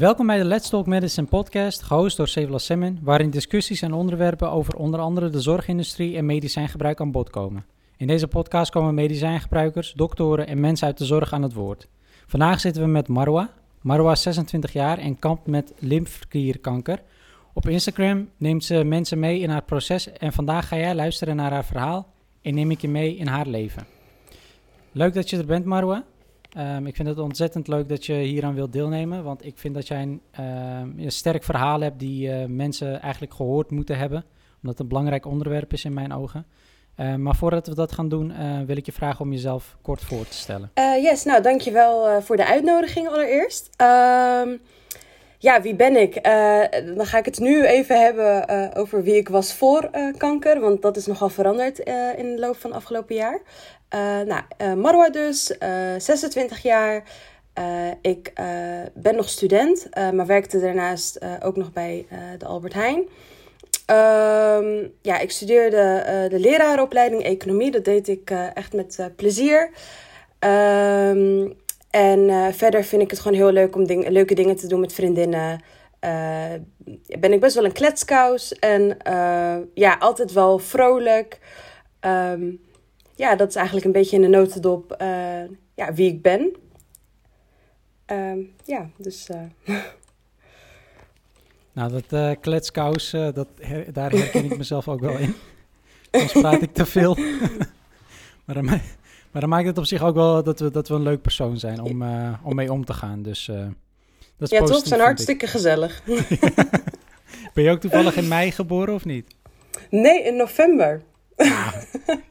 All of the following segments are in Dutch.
Welkom bij de Let's Talk Medicine podcast, gehost door Sevela Semmen, waarin discussies en onderwerpen over onder andere de zorgindustrie en medicijngebruik aan bod komen. In deze podcast komen medicijngebruikers, doktoren en mensen uit de zorg aan het woord. Vandaag zitten we met Marwa. Marwa is 26 jaar en kampt met lymfeklierkanker. Op Instagram neemt ze mensen mee in haar proces en vandaag ga jij luisteren naar haar verhaal en neem ik je mee in haar leven. Leuk dat je er bent, Marwa. Um, ik vind het ontzettend leuk dat je hieraan wilt deelnemen, want ik vind dat jij een, een sterk verhaal hebt die uh, mensen eigenlijk gehoord moeten hebben, omdat het een belangrijk onderwerp is in mijn ogen. Uh, maar voordat we dat gaan doen, uh, wil ik je vragen om jezelf kort voor te stellen. yes, nou dankjewel voor de uitnodiging allereerst. Ja, wie ben ik? dan ga ik het nu even hebben over wie ik was voor kanker, want dat is nogal veranderd in de loop van het afgelopen jaar. Uh, nou, uh, Marwa dus, uh, eh, 26 jaar. ik ben nog student, maar werkte daarnaast ook nog bij de Albert Heijn. Um, ja, ik studeerde de leraaropleiding economie. Dat deed ik echt met plezier. Um, en verder vind ik het gewoon heel leuk om leuke dingen te doen met vriendinnen. ben ik best wel een kletskous en ja, altijd wel vrolijk. Um, ja, dat is eigenlijk een beetje in de notendop uh, ja, wie ik ben. Uh, ja, dus. Uh... Nou, dat uh, kletskous, dat her daar herken ik mezelf ook wel in. Soms praat ik te veel. maar, dan, maar dan maakt het op zich ook wel dat we, dat we een leuk persoon zijn om, om mee om te gaan. Dus dat is Ja, toch? zijn hartstikke gezellig. ben je ook toevallig in mei geboren of niet? Nee, in november. Ah,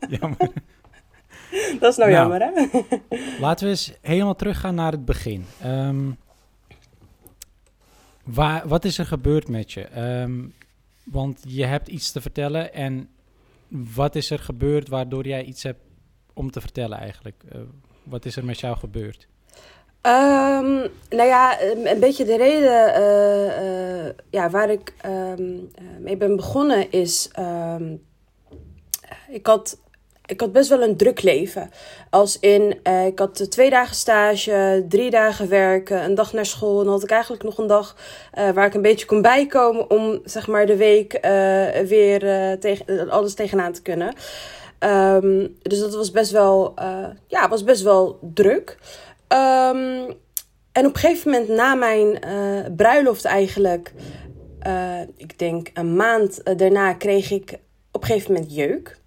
jammer. dat is nou, nou, jammer, hè? laten we eens helemaal teruggaan naar het begin. Um, waar, wat is er gebeurd met je? Um, want je hebt iets te vertellen en wat is er gebeurd waardoor jij iets hebt om te vertellen eigenlijk? Uh, wat is er met jou gebeurd? Um, nou ja, een beetje de reden uh, uh, ja, waar ik mee ben begonnen is. ik had ik had best wel een druk leven. Als in, uh, ik had twee dagen stage, drie dagen werken, een dag naar school. En dan had ik eigenlijk nog een dag uh, waar ik een beetje kon bijkomen om zeg maar de week weer tegen, alles tegenaan te kunnen. Um, dus dat was best wel, ja, was best wel druk. Um, en op een gegeven moment na mijn bruiloft eigenlijk, ik denk een maand daarna kreeg ik op een gegeven moment jeuk.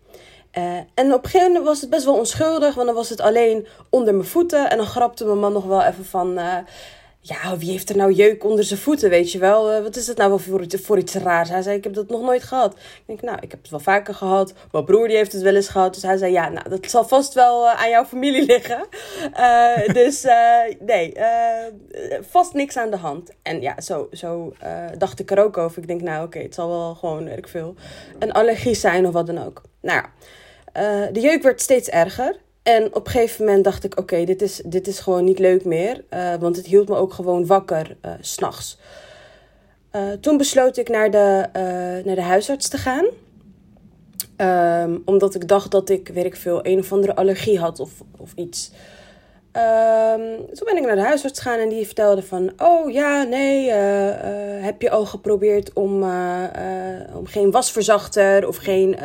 Uh, en op een gegeven moment was het best wel onschuldig, want dan was het alleen onder mijn voeten. En dan grapte mijn man nog wel even van, uh, ja, wie heeft er nou jeuk onder zijn voeten, weet je wel? Uh, wat is het nou voor, voor iets raars? Hij zei, ik heb dat nog nooit gehad. Ik denk, nou, ik heb het wel vaker gehad. Mijn broer die heeft het wel eens gehad. Dus hij zei, ja, nou, dat zal vast wel aan jouw familie liggen. dus nee, vast niks aan de hand. En ja, zo, zo dacht ik er ook over. Ik denk, nou, oké, het zal wel gewoon, weet veel, een allergie zijn of wat dan ook. Nou ja. Uh, de jeuk werd steeds erger. En op een gegeven moment dacht ik: oké, dit, is, dit is gewoon niet leuk meer. Uh, want het hield me ook gewoon wakker uh, s'nachts. toen besloot ik naar de, naar de huisarts te gaan. Um, omdat ik dacht dat ik, weet ik veel, een of andere allergie had of, of iets. Um, toen ben ik naar de huisarts gegaan en die vertelde van... Oh ja, nee, uh, uh, heb je al geprobeerd om, uh, om geen wasverzachter... of geen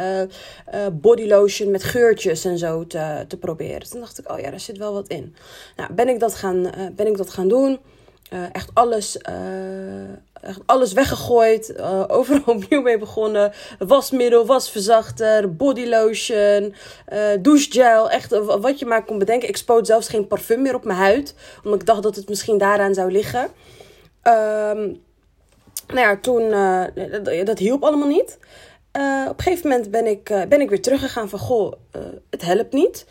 bodylotion met geurtjes en zo te, te proberen. Toen dacht ik, oh ja, daar zit wel wat in. Nou, ben ik dat gaan, ben ik dat gaan doen... echt alles alles weggegooid. Uh, overal opnieuw mee begonnen. Wasmiddel, wasverzachter, bodylotion, uh, douchegel. Echt wat je maar kon bedenken. Ik spoot zelfs geen parfum meer op mijn huid. Omdat ik dacht dat het misschien daaraan zou liggen. Um, nou ja, toen... Dat, dat, hielp allemaal niet. op een gegeven moment ben ik, ben ik weer teruggegaan van... Goh, het helpt niet.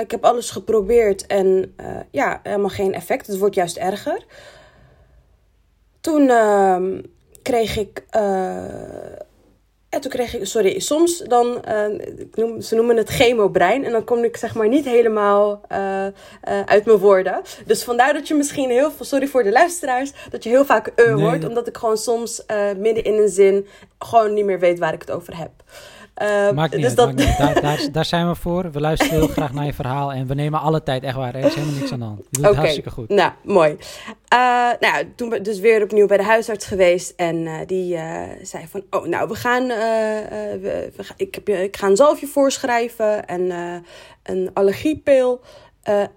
ik heb alles geprobeerd en ja, helemaal geen effect. Het wordt juist erger. Toen uh, kreeg ik. Uh, toen kreeg ik, sorry, soms dan, uh, ze noemen het chemobrein. En dan kom ik zeg maar niet helemaal uh, uit mijn woorden. Dus vandaar dat je misschien heel veel, sorry voor de luisteraars, dat je heel vaak nee. hoort. Omdat ik gewoon soms midden in een zin gewoon niet meer weet waar ik het over heb. Uh, maakt niet dus uit, dat... maakt niet. Daar, daar, daar zijn we voor. We luisteren heel graag naar je verhaal en we nemen alle tijd, echt waar. Er is helemaal niks aan de hand. Je doet het hartstikke goed. Nou, mooi. Uh, nou, toen ben ik dus weer opnieuw bij de huisarts geweest. En uh, die uh, zei van, oh, nou, we gaan, we, we, ik, heb, ik ga een zalfje voorschrijven en een allergiepil.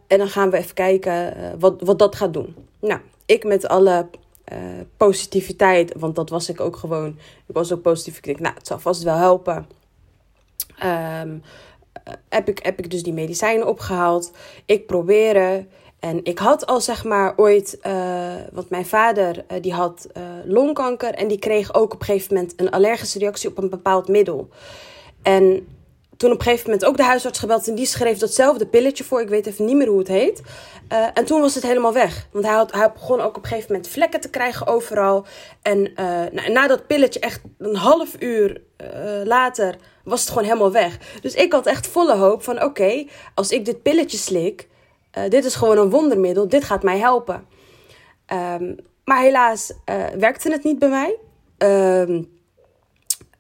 en dan gaan we even kijken wat, wat dat gaat doen. Nou, ik met alle positiviteit, want dat was ik ook gewoon. Ik was ook positief. Ik denk, nou, het zal vast wel helpen. Um, heb, ik, dus die medicijnen opgehaald. Ik proberen. En ik had al zeg maar ooit, uh, want mijn vader uh, die had uh, longkanker en die kreeg ook op een gegeven moment een allergische reactie op een bepaald middel. En toen op een gegeven moment ook de huisarts gebeld en die schreef datzelfde pilletje voor. Ik weet even niet meer hoe het heet. En toen was het helemaal weg. Want hij, had, hij begon ook op een gegeven moment vlekken te krijgen overal. En na dat pilletje, echt een half uur later, was het gewoon helemaal weg. Dus ik had echt volle hoop van: oké, als ik dit pilletje slik, dit is gewoon een wondermiddel, dit gaat mij helpen. Um, maar helaas werkte het niet bij mij. Um,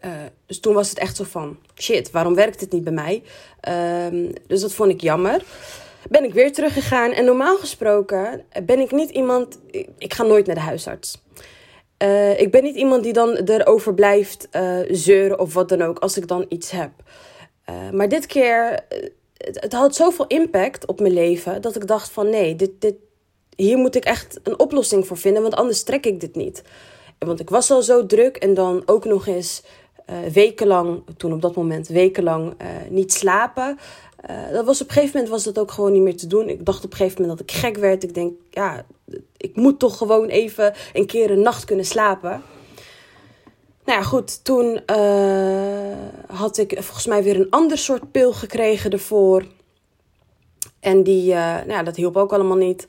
uh, dus toen was het echt zo van, shit, waarom werkt het niet bij mij? Um, dus dat vond ik jammer. Ben ik weer teruggegaan en normaal gesproken ben ik niet iemand, ik ga nooit naar de huisarts. Uh, ik ben niet iemand die dan erover blijft uh, zeuren of wat dan ook als ik dan iets heb. maar dit keer, het, het, had zoveel impact op mijn leven dat ik dacht van nee, dit, dit, hier moet ik echt een oplossing voor vinden, want anders trek ik dit niet. Want ik was al zo druk en dan ook nog eens wekenlang, toen op dat moment wekenlang niet slapen. Dat was op een gegeven moment was dat ook gewoon niet meer te doen. Ik dacht op een gegeven moment dat ik gek werd. Ik denk, ja, ik moet toch gewoon even een keer een nacht kunnen slapen. Nou ja, goed, toen had ik volgens mij weer een ander soort pil gekregen ervoor. En die, nou ja, dat hielp ook allemaal niet.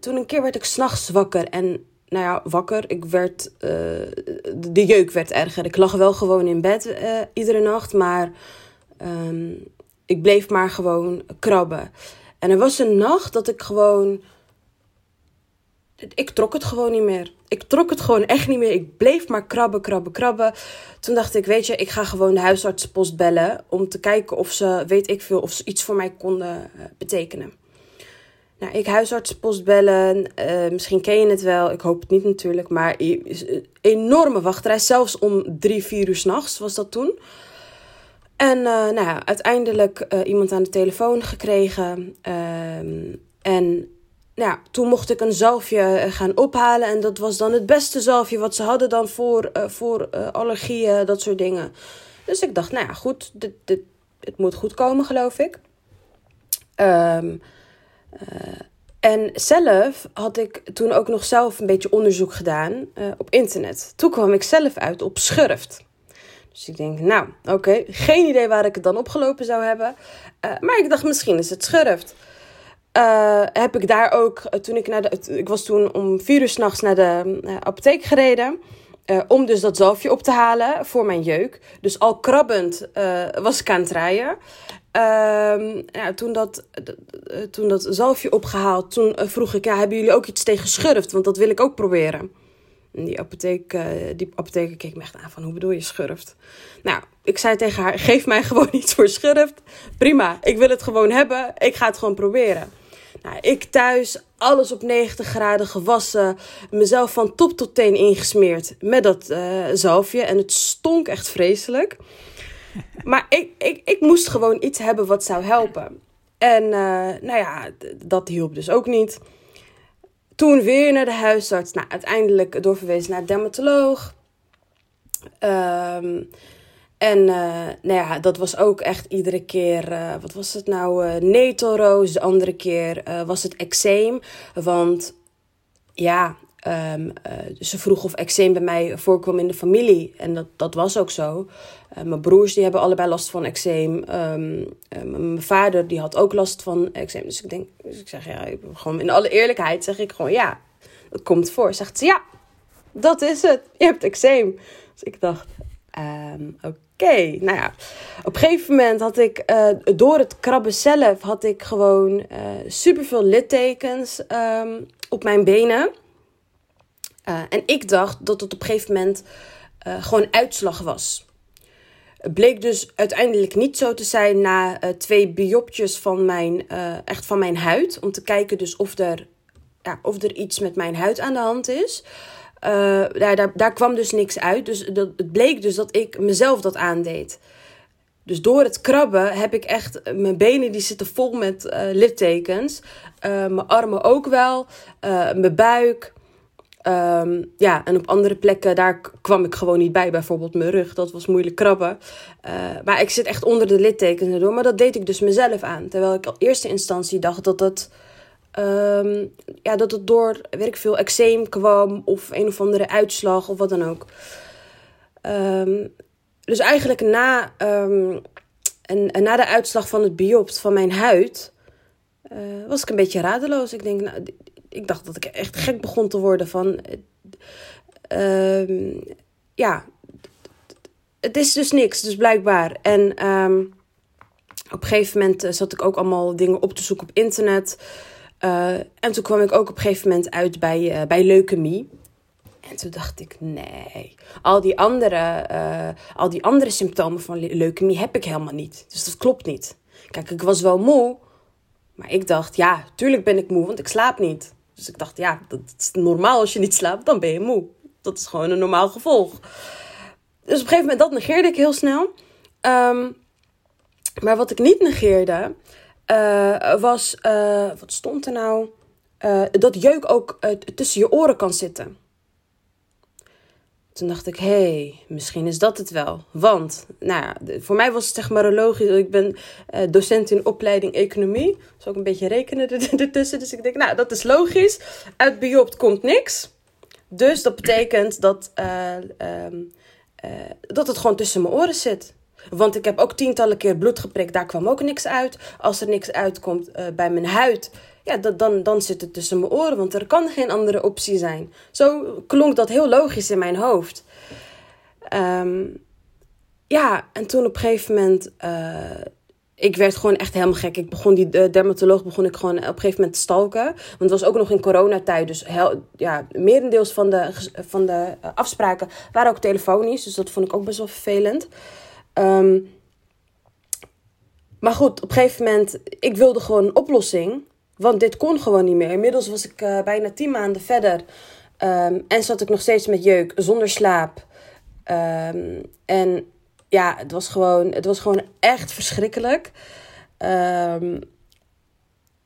toen een keer werd ik s'nachts wakker en nou ja, wakker. Ik werd, de jeuk werd erger. Ik lag wel gewoon in bed iedere nacht, maar um, ik bleef maar gewoon krabben. En er was een nacht dat ik gewoon, ik trok het gewoon niet meer. Ik trok het gewoon echt niet meer. Ik bleef maar krabben, krabben, krabben. Toen dacht ik, weet je, ik ga gewoon de huisartspost bellen om te kijken of ze, weet ik veel, of ze iets voor mij konden uh, betekenen. Nou, ik huisartspost bellen. Uh, misschien ken je het wel. Ik hoop het niet natuurlijk. Maar enorme wachtrij. Zelfs om drie, vier uur s'nachts was dat toen. En nou ja, uiteindelijk iemand aan de telefoon gekregen. en nou toen mocht ik een zalfje gaan ophalen. En dat was dan het beste zalfje wat ze hadden dan voor, voor allergieën, dat soort dingen. Dus ik dacht, nou ja, goed. Dit, het moet goed komen, geloof ik. Uh, en zelf had ik toen ook nog zelf een beetje onderzoek gedaan op internet. Toen kwam ik zelf uit op schurft. Dus ik denk, nou, oké, geen idee waar ik het dan opgelopen zou hebben. Maar ik dacht, misschien is het schurft. Heb ik daar ook, toen ik naar de, ik was toen om vier uur s'nachts naar de apotheek gereden. om dus dat zalfje op te halen voor mijn jeuk. Dus al krabbend was ik aan het rijden. Um, ja, toen, dat, toen dat zalfje opgehaald, toen vroeg ik, ja, hebben jullie ook iets tegen schurft? Want dat wil ik ook proberen. En die, apotheek, die apotheker keek me echt aan van, hoe bedoel je schurft? Nou, ik zei tegen haar, geef mij gewoon iets voor schurft. Prima, ik wil het gewoon hebben. Ik ga het gewoon proberen. Nou, ik thuis, alles op 90 graden gewassen. Mezelf van top tot teen ingesmeerd met dat uh, zalfje. En het stonk echt vreselijk. Maar ik, ik, ik moest gewoon iets hebben wat zou helpen. En uh, nou ja, dat hielp dus ook niet. Toen weer naar de huisarts. Nou, uiteindelijk doorverwezen naar de dermatoloog. Um, en uh, nou ja, dat was ook echt iedere keer, uh, wat was het nou, uh, netelroos. De andere keer was het eczeem. Want ja, um, ze vroeg of eczeem bij mij voorkwam in de familie. En dat, dat was ook zo. mijn broers die hebben allebei last van eczeem. Um, mijn vader die had ook last van eczeem. Dus ik denk, dus ik zeg ja, gewoon in alle eerlijkheid zeg ik gewoon ja, dat komt voor. Zegt ze ja, dat is het. Je hebt eczeem. Dus ik dacht, um, oké. Nou ja, op een gegeven moment had ik uh, door het krabben zelf had ik gewoon uh, superveel littekens um, op mijn benen. Uh, en ik dacht dat het op een gegeven moment gewoon uitslag was. Het bleek dus uiteindelijk niet zo te zijn na twee biopjes van mijn, echt van mijn huid. Om te kijken dus of er, ja, of er iets met mijn huid aan de hand is. Uh, daar, daar, daar kwam dus niks uit. Dus dat, het bleek dus dat ik mezelf dat aandeed. Dus door het krabben heb ik echt... Mijn benen die zitten vol met uh, littekens. Mijn armen ook wel. mijn buik. Um, ja, en op andere plekken, daar kwam ik gewoon niet bij. Bijvoorbeeld mijn rug, dat was moeilijk krabben. Maar ik zit echt onder de littekens door. Maar dat deed ik dus mezelf aan. Terwijl ik al eerste instantie dacht dat het, um, ja, dat het door, weet ik veel, eczeem kwam. Of een of andere uitslag of wat dan ook. Um, dus eigenlijk na, en, en, na de uitslag van het biopt van mijn huid... Uh, was ik een beetje radeloos. Ik denk, nou, ik dacht dat ik echt gek begon te worden van. Ja, het is dus niks, dus blijkbaar. En op een gegeven moment eh, zat ik ook allemaal dingen op te zoeken op internet. Uh, en toen kwam ik ook op een gegeven moment uit bij, uh, bij leukemie. En toen dacht ik, nee, al die, andere, uh, al die andere symptomen van leukemie heb ik helemaal niet. Dus dat klopt niet. Kijk, ik was wel moe, maar ik dacht, ja, tuurlijk ben ik moe, want ik slaap niet. Dus ik dacht, ja, dat is normaal als je niet slaapt, dan ben je moe. Dat is gewoon een normaal gevolg. Dus op een gegeven moment, dat negeerde ik heel snel. Um, maar wat ik niet negeerde, uh, was, uh, wat stond er nou? Uh, dat jeuk ook tussen je oren kan zitten. Toen dacht ik, hé, hey, misschien is dat het wel. Want, nou ja, voor mij was het zeg maar logisch. Ik ben docent in opleiding economie. Dus ook een beetje rekenen ertussen. Dus ik denk, nou, dat is logisch. Uit biopt komt niks. Dus dat betekent dat, uh, dat het gewoon tussen mijn oren zit. Want ik heb ook tientallen keer bloed geprikt. Daar kwam ook niks uit. Als er niks uitkomt bij mijn huid ja, dan, dan zit het tussen mijn oren, want er kan geen andere optie zijn. Zo klonk dat heel logisch in mijn hoofd. Um, ja, en toen op een gegeven moment, uh, ik werd gewoon echt helemaal gek. Ik begon die de dermatoloog begon ik gewoon op een gegeven moment te stalken. Want het was ook nog in coronatijd, dus heel, ja, merendeels van de, van de afspraken waren ook telefonisch. Dus dat vond ik ook best wel vervelend. Um, maar goed, op een gegeven moment, ik wilde gewoon een oplossing. Want dit kon gewoon niet meer. Inmiddels was ik uh, bijna tien maanden verder. Um, en zat ik nog steeds met jeuk, zonder slaap. Um, en ja, het was gewoon, het was gewoon echt verschrikkelijk.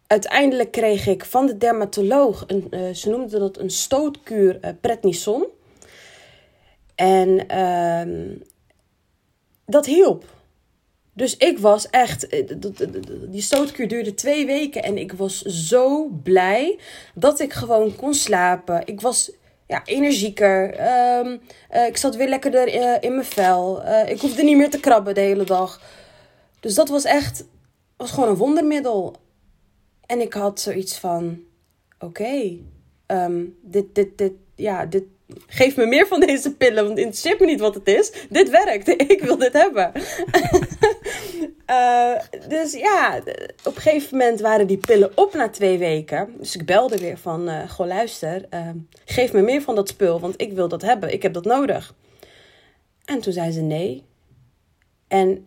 Uiteindelijk kreeg ik van de dermatoloog, een, uh, ze noemde dat een stootkuur uh, prednison. En dat hielp. Dus ik was echt, eh, die stootkuur duurde twee weken en ik was zo blij dat ik gewoon kon slapen. Ik was ja, energieker. Um, uh, ik zat weer lekkerder uh, in mijn vel. Ik hoefde niet meer te krabben de hele dag. Dus dat was echt, was gewoon een wondermiddel. En ik had zoiets van, oké, um, dit, dit, dit, ja, dit, geef me meer van deze pillen, want het interesseert me niet wat het is. Dit werkt, ik wil dit hebben. uh, dus ja, op een gegeven moment waren die pillen op na twee weken. Dus ik belde weer van, uh, goh luister, uh, geef me meer van dat spul, want ik wil dat hebben, ik heb dat nodig. En toen zei ze nee. En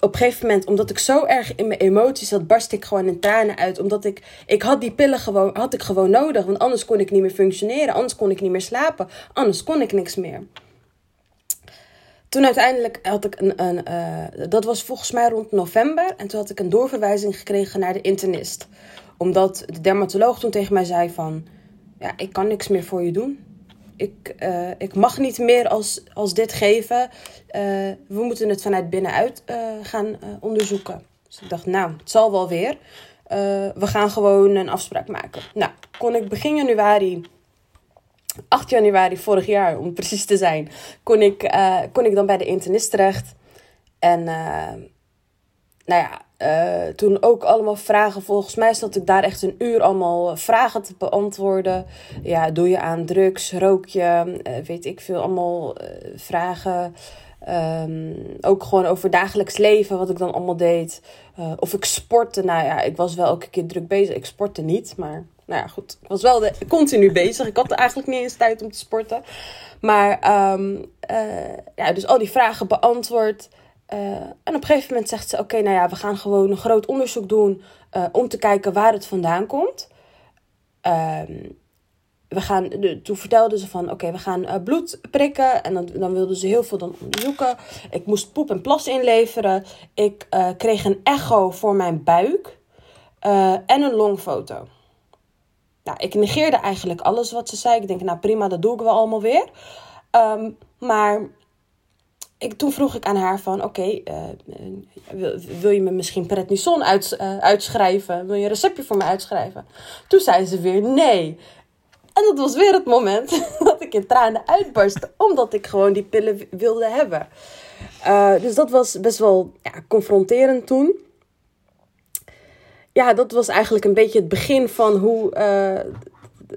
op een gegeven moment, omdat ik zo erg in mijn emoties zat, barst ik gewoon in tranen uit. Omdat ik, ik had die pillen gewoon, had ik gewoon nodig. Want anders kon ik niet meer functioneren. Anders kon ik niet meer slapen. Anders kon ik niks meer. Toen uiteindelijk had ik een, een uh, dat was volgens mij rond november. En toen had ik een doorverwijzing gekregen naar de internist. Omdat de dermatoloog toen tegen mij zei van, ja, ik kan niks meer voor je doen ik, uh, ik mag niet meer als, als dit geven. Uh, we moeten het vanuit binnenuit uh, gaan onderzoeken. Dus ik dacht, nou, het zal wel weer. we gaan gewoon een afspraak maken. Nou, kon ik begin januari, 8 januari vorig jaar om precies te zijn, kon ik, kon ik dan bij de internist terecht. En nou ja, uh, toen ook allemaal vragen. Volgens mij zat ik daar echt een uur allemaal vragen te beantwoorden. Ja, doe je aan drugs, rook je, uh, weet ik veel, allemaal vragen. Um, ook gewoon over dagelijks leven, wat ik dan allemaal deed. of ik sportte. Nou ja, ik was wel elke keer druk bezig. Ik sportte niet, maar Nou ja, goed. Ik was wel continu bezig. Ik had eigenlijk niet eens tijd om te sporten. Maar ehm, eh, ja, dus al die vragen beantwoord. Uh, en op een gegeven moment zegt ze: Oké, nou ja, we gaan gewoon een groot onderzoek doen. Uh, om te kijken waar het vandaan komt. Um, we gaan, toen vertelden ze van, oké, we gaan uh, bloed prikken. En dan, dan wilden ze heel veel dan onderzoeken. Ik moest poep en plas inleveren. Ik kreeg een echo voor mijn buik. En een longfoto. Nou, ik negeerde eigenlijk alles wat ze zei. Ik denk, nou prima, dat doe ik wel allemaal weer. Um, maar ik, toen vroeg ik aan haar van, oké, okay, wil, wil, je me misschien prednison uit, uitschrijven? Wil je een receptje voor me uitschrijven? Toen zei ze weer, nee. En dat was weer het moment dat ik in tranen uitbarstte, omdat ik gewoon die pillen wilde hebben. Uh, dus dat was best wel ja, confronterend toen. Ja, dat was eigenlijk een beetje het begin van hoe,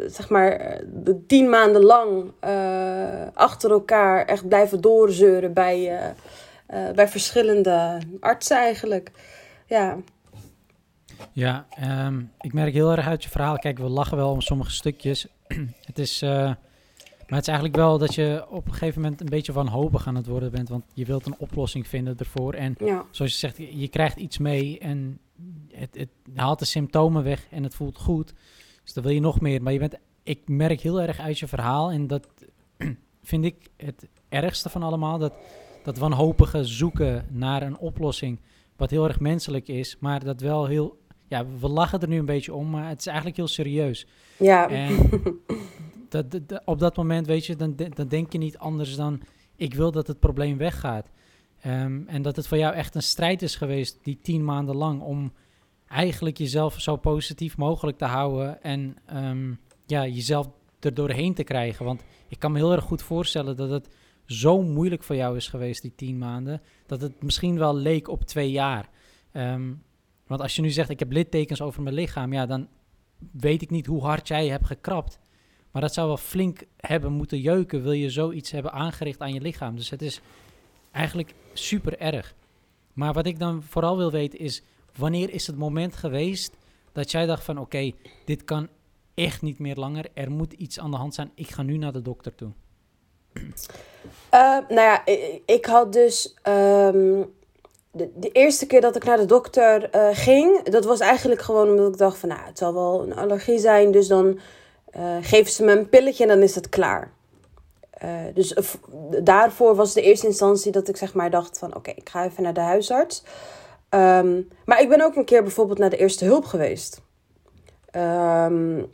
zeg maar, de tien maanden lang uh, achter elkaar echt blijven doorzeuren bij, bij verschillende artsen eigenlijk. Ja. Ja, um, ik merk heel erg uit je verhaal. Kijk, we lachen wel om sommige stukjes. het is, uh, maar het is eigenlijk wel dat je op een gegeven moment een beetje wanhopig aan het worden bent. Want je wilt een oplossing vinden ervoor. En ja. zoals je zegt, je krijgt iets mee en het, het haalt de symptomen weg en het voelt goed. Dus dan wil je nog meer. Maar je bent, ik merk heel erg uit je verhaal. En dat vind ik het ergste van allemaal. Dat, dat wanhopige zoeken naar een oplossing. Wat heel erg menselijk is, maar dat wel heel ja, we lachen er nu een beetje om, maar het is eigenlijk heel serieus. Ja. En dat, dat, op dat moment, weet je, dan, dan denk je niet anders dan... ik wil dat het probleem weggaat. Um, en dat het voor jou echt een strijd is geweest, die tien maanden lang... om eigenlijk jezelf zo positief mogelijk te houden... en um, ja, jezelf er doorheen te krijgen. Want ik kan me heel erg goed voorstellen dat het zo moeilijk voor jou is geweest, die tien maanden... dat het misschien wel leek op twee jaar... Um, want als je nu zegt, ik heb littekens over mijn lichaam, ja, dan weet ik niet hoe hard jij hebt gekrapt. Maar dat zou wel flink hebben moeten jeuken, wil je zoiets hebben aangericht aan je lichaam. Dus het is eigenlijk super erg. Maar wat ik dan vooral wil weten is, wanneer is het moment geweest dat jij dacht van, oké, dit kan echt niet meer langer. Er moet iets aan de hand zijn. Ik ga nu naar de dokter toe. Uh, nou ja, ik, had dus... Um de, de, eerste keer dat ik naar de dokter uh, ging, dat was eigenlijk gewoon omdat ik dacht van, nou, het zal wel een allergie zijn, dus dan uh, geven ze me een pilletje en dan is het klaar. Dus daarvoor was de eerste instantie dat ik zeg maar dacht van, oké, ik ga even naar de huisarts. Um, maar ik ben ook een keer bijvoorbeeld naar de eerste hulp geweest. Um,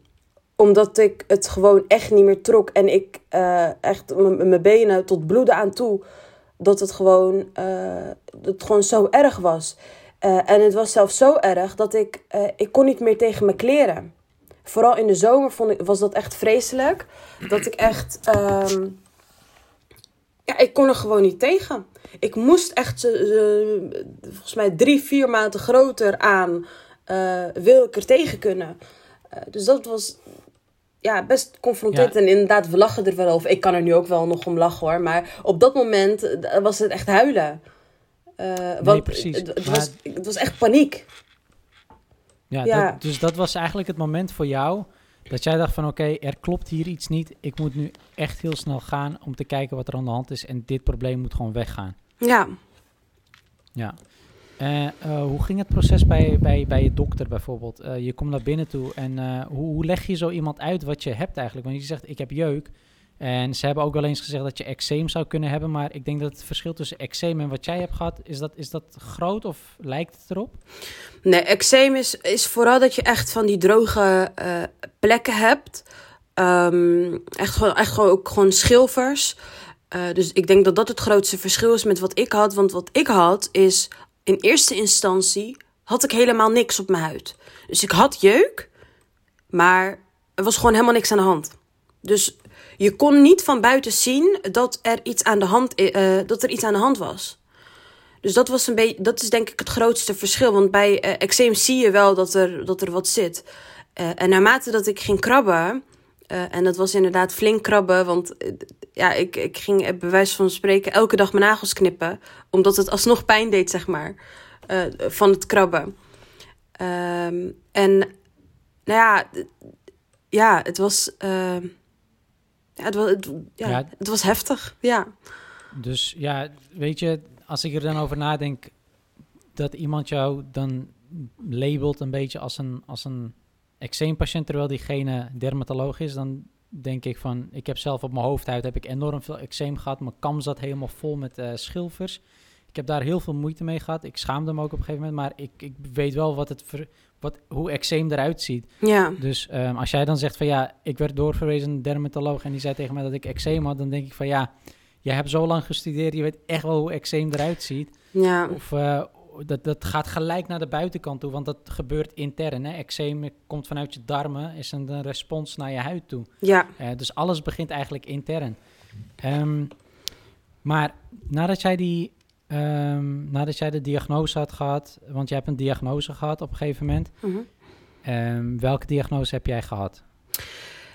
omdat ik het gewoon echt niet meer trok en ik echt mijn benen tot bloeden aan toe dat het gewoon, uh, dat het gewoon zo erg was. Uh, en het was zelfs zo erg dat ik, ik kon niet meer tegen mijn kleren. Vooral in de zomer vond ik, was dat echt vreselijk. Dat ik echt, um, ja, ik kon er gewoon niet tegen. Ik moest echt, volgens mij drie, vier maanden groter aan, wil ik er tegen kunnen. dus dat was, ja, best confronterend. En inderdaad, we lachen er wel over. Ik kan er nu ook wel nog om lachen hoor. Maar op dat moment eh, was het echt huilen. Uh, nee, want precies. Het, het, was, het was echt paniek. Ja, ja. Dat, dus dat was eigenlijk het moment voor jou dat jij dacht van oké, okay, er klopt hier iets niet. Ik moet nu echt heel snel gaan om te kijken wat er aan de hand is. En dit probleem moet gewoon weggaan. Ja. Ja. Uh, uh, hoe ging het proces bij, bij, bij je dokter bijvoorbeeld? Uh, je komt naar binnen toe en hoe, hoe leg je zo iemand uit wat je hebt eigenlijk? Want je zegt, ik heb jeuk. En ze hebben ook wel eens gezegd dat je eczeem zou kunnen hebben. Maar ik denk dat het verschil tussen eczeem en wat jij hebt gehad... is dat, is dat groot of lijkt het erop? Nee, eczeem is, is vooral dat je echt van die droge plekken hebt. Um, echt, gewoon, echt gewoon, ook gewoon schilfers. dus ik denk dat dat het grootste verschil is met wat ik had. Want wat ik had is in eerste instantie had ik helemaal niks op mijn huid. Dus ik had jeuk, maar er was gewoon helemaal niks aan de hand. Dus je kon niet van buiten zien dat er iets aan de hand, uh, dat er iets aan de hand was. Dus dat, was een beetje, dat is denk ik het grootste verschil. Want bij uh, eczeem zie je wel dat er, dat er wat zit. En naarmate dat ik ging krabben, en dat was inderdaad flink krabben, want ja, ik, ik ging bij wijze van spreken elke dag mijn nagels knippen. Omdat het alsnog pijn deed, zeg maar, van het krabben. Um, en nou ja, ja, het was, eh, ja, het was, het, ja, Ja. het was heftig. Ja, Dus ja, weet je, als ik er dan over nadenk dat iemand jou dan labelt een beetje als een, als een eczeempatiënt, terwijl diegene dermatoloog is, dan denk ik van, ik heb zelf op mijn hoofdhuid heb ik enorm veel eczeem gehad. Mijn kam zat helemaal vol met eh, schilfers. Ik heb daar heel veel moeite mee gehad. Ik schaamde me ook op een gegeven moment, maar ik, ik weet wel wat het ver- wat, hoe eczeem eruit ziet. ja, Dus ehm, als jij dan zegt van ja, ik werd doorverwezen naar een dermatoloog en die zei tegen mij dat ik eczeem had, dan denk ik van ja, jij hebt zo lang gestudeerd, je weet echt wel hoe eczeem eruit ziet. ja, Of eh, dat, dat gaat gelijk naar de buitenkant toe, want dat gebeurt intern. Hè? Eczeem komt vanuit je darmen, is een, een respons naar je huid toe. ja. Eh, dus alles begint eigenlijk intern. Ehm, maar nadat jij, die, ehm, nadat jij de diagnose had gehad, want je hebt een diagnose gehad op een gegeven moment. Mhm. Ehm, welke diagnose heb jij gehad?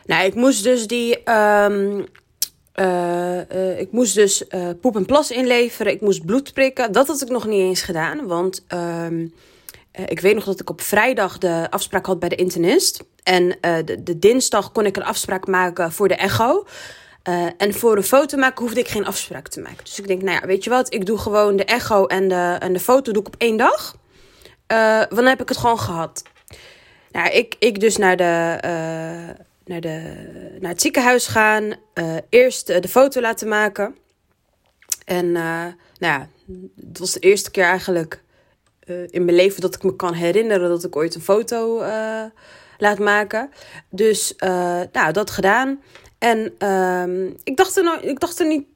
Nou, ik moest dus die. ehm, eh, eh, ik moest dus eh, poep en plas inleveren. Ik moest bloed prikken. Dat had ik nog niet eens gedaan. Want ik weet nog dat ik op vrijdag de afspraak had bij de internist. En de, de dinsdag kon ik een afspraak maken voor de echo. Eh, en voor een foto maken hoefde ik geen afspraak te maken. Dus ik denk, nou ja, weet je wat? Ik doe gewoon de echo en de, en de foto doe ik op één dag. Eh, want dan heb ik het gewoon gehad. Nou, ik, ik dus naar, de, eh, naar, de, naar het ziekenhuis gaan. eh, eerst eh, de foto laten maken. En eh, nou ja, het was de eerste keer eigenlijk eh, in mijn leven dat ik me kan herinneren dat ik ooit een foto eh, laat maken. Dus eh, nou, dat gedaan. En ehm, ik, dacht er nou, ik dacht er niet.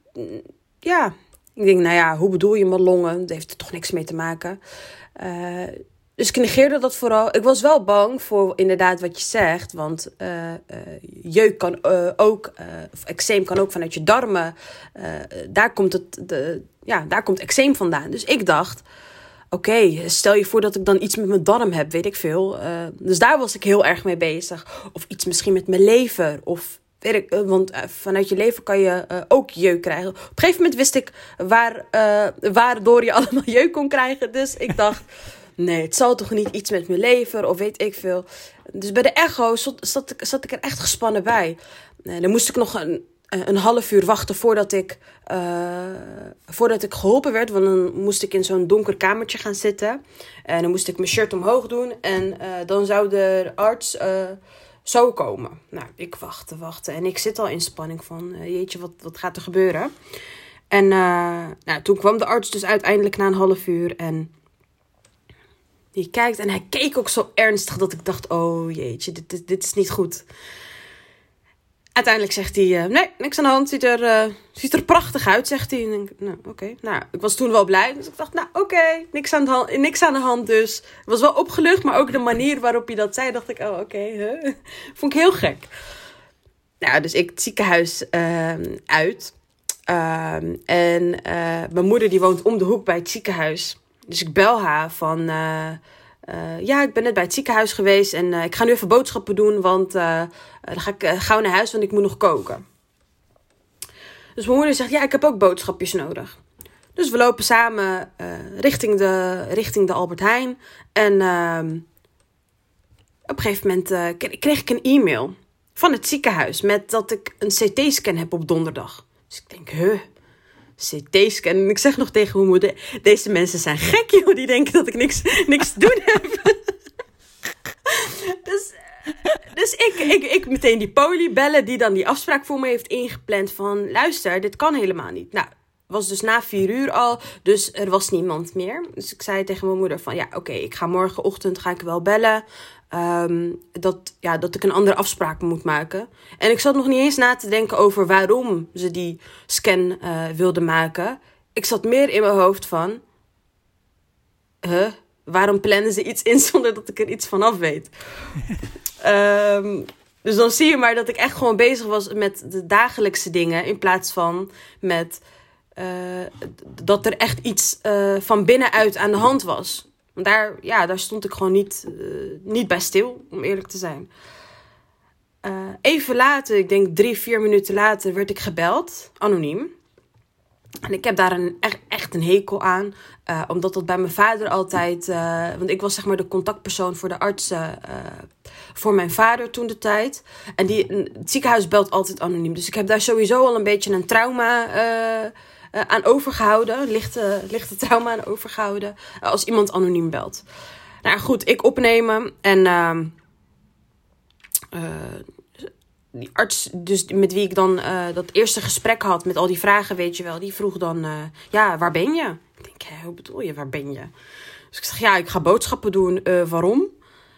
Ja, ik denk, nou ja, hoe bedoel je mijn longen? Dat heeft er toch niks mee te maken. Eh, dus ik negeerde dat vooral. Ik was wel bang voor inderdaad wat je zegt. Want eh, eh, jeuk kan ook, of eczeem kan ook vanuit je darmen. Daar, komt het, de, ja, daar komt eczeem vandaan. Dus ik dacht, oké, stel je voor dat ik dan iets met mijn darm heb, weet ik veel. Dus daar was ik heel erg mee bezig. Of iets misschien met mijn lever. Of ik, eh, want eh, vanuit je lever kan je eh, ook jeuk krijgen. Op een gegeven moment wist ik waar, waardoor je allemaal jeuk kon krijgen. Dus ik dacht, nee, het zal toch niet iets met mijn lever of weet ik veel. Dus bij de echo zat, ik, zat ik er echt gespannen bij. Dan moest ik nog een, een half uur wachten voordat ik, voordat ik geholpen werd. Want dan moest ik in zo'n donker kamertje gaan zitten. En dan moest ik mijn shirt omhoog doen. En dan zou de arts zo komen. Nou, ik wachtte, wachten. En ik zit al in spanning van, eh, jeetje, wat, wat gaat er gebeuren? En eh, nou, toen kwam de arts dus uiteindelijk na een half uur. En die kijkt en hij keek ook zo ernstig dat ik dacht, oh jeetje, dit, dit, dit is niet goed. Uiteindelijk zegt hij, eh, nee, niks aan de hand, ziet er, eh, ziet er prachtig uit, zegt hij. En ik, nou, oké. Nou, ik was toen wel blij, dus ik dacht, nou, oké, niks, aan de hand, niks aan de hand dus. Ik was wel opgelucht, maar ook de manier waarop je dat zei, dacht ik, oh, oké? Vond ik heel gek. Nou, dus ik het ziekenhuis ehm, uit. Ehm, en eh, mijn moeder die woont om de hoek bij het ziekenhuis. Dus ik bel haar van... eh, ja, ik ben net bij het ziekenhuis geweest en eh, ik ga nu even boodschappen doen, want eh, dan ga ik gauw naar huis, want ik moet nog koken. Dus mijn moeder zegt, ja, ik heb ook boodschapjes nodig. Dus we lopen samen richting, de, richting de Albert Heijn. En ehm, op een gegeven moment kreeg ik een e-mail van het ziekenhuis met dat ik een CT-scan heb op donderdag. Dus ik denk, huh, CT-scan. En ik zeg nog tegen mijn moeder, deze mensen zijn gek, joh. Die denken dat ik niks, niks te doen heb. dus dus ik, ik, ik meteen die poli bellen, die dan die afspraak voor me heeft ingepland van... Luister, dit kan helemaal niet. Nou, was dus na vier uur al, dus er was niemand meer. Dus ik zei tegen mijn moeder van, ja, oké, ik ga morgenochtend ga ik wel bellen. ehm, dat, ja, dat ik een andere afspraak moet maken. En ik zat nog niet eens na te denken over waarom ze die scan eh wilden maken. Ik zat meer in mijn hoofd van... Huh? Waarom plannen ze iets in zonder dat ik er iets vanaf weet? Ehm, dus dan zie je maar dat ik echt gewoon bezig was met de dagelijkse dingen. In plaats van met dat er echt iets eh, van binnenuit aan de hand was. Want daar, ja, daar stond ik gewoon niet, eh, niet bij stil, om eerlijk te zijn. Eh, even later, ik denk drie, vier minuten later, werd ik gebeld, anoniem. En ik heb daar een, echt, een hekel aan. Omdat dat bij mijn vader altijd. Uh, want ik was zeg maar de contactpersoon voor de artsen. Voor mijn vader toen de tijd. En die, het ziekenhuis belt altijd anoniem. Dus ik heb daar sowieso al een beetje een trauma aan overgehouden. Lichte, lichte trauma aan overgehouden. als iemand anoniem belt. Nou goed, ik opnemen. En ehm, die arts, dus met wie ik dan dat eerste gesprek had met al die vragen, weet je wel, die vroeg dan: Ja, waar ben je? Ik denk, hé, hoe bedoel je, waar ben je? Dus ik zeg: Ja, ik ga boodschappen doen. Waarom?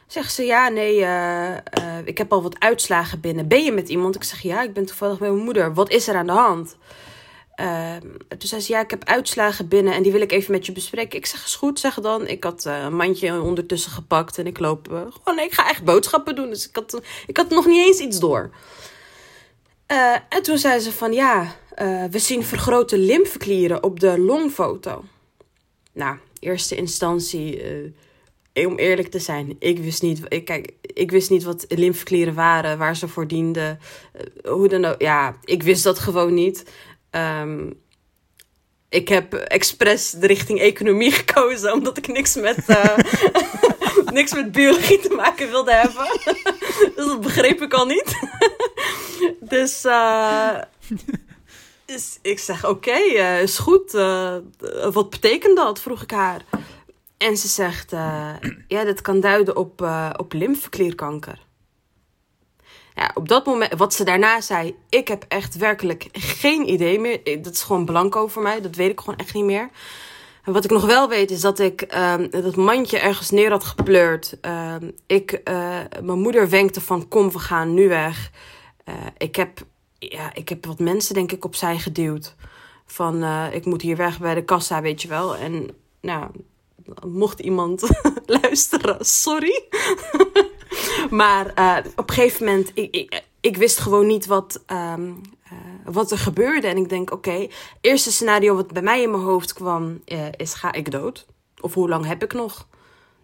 Zegt ze: Ja, nee, ik heb al wat uitslagen binnen. Ben je met iemand? Ik zeg: Ja, ik ben toevallig bij mijn moeder. Wat is er aan de hand? Uh, toen zei ze, ja, ik heb uitslagen binnen en die wil ik even met je bespreken. Ik zeg, is goed, zeg dan. Ik had uh, een mandje ondertussen gepakt en ik loop uh, gewoon, nee, ik ga echt boodschappen doen. Dus ik had, ik had nog niet eens iets door. en toen zei ze van, ja, we zien vergrote lymfeklieren op de longfoto. Nou, eerste instantie, om eerlijk te zijn, ik wist niet, ik, kijk, ik wist niet wat lymfeklieren waren, waar ze voor dienden. hoe dan ook, ja, ik wist dat gewoon niet. Um, ik heb expres de richting economie gekozen, omdat ik niks met, uh, niks met biologie te maken wilde hebben. dus dat begreep ik al niet. dus, dus ik zeg: Oké, uh, is goed. wat betekent dat? vroeg ik haar. En ze zegt: Ja, dat kan duiden op, op lymfeklierkanker ja, op dat moment, wat ze daarna zei, ik heb echt werkelijk geen idee meer. Dat is gewoon blanco voor mij, dat weet ik gewoon echt niet meer. En wat ik nog wel weet is dat ik uh, dat mandje ergens neer had gepleurd. Uh, ik, uh, mijn moeder wenkte van kom, we gaan nu weg. Uh, ik, heb, ja, ik heb wat mensen denk ik opzij geduwd. Van ik moet hier weg bij de kassa, weet je wel. En nou, mocht iemand luisteren, sorry. maar uh, op een gegeven moment, ik, ik, ik wist gewoon niet wat, um, uh, wat er gebeurde. En ik denk, oké, eerste scenario wat bij mij in mijn hoofd kwam, uh, is ga ik dood? Of hoe lang heb ik nog?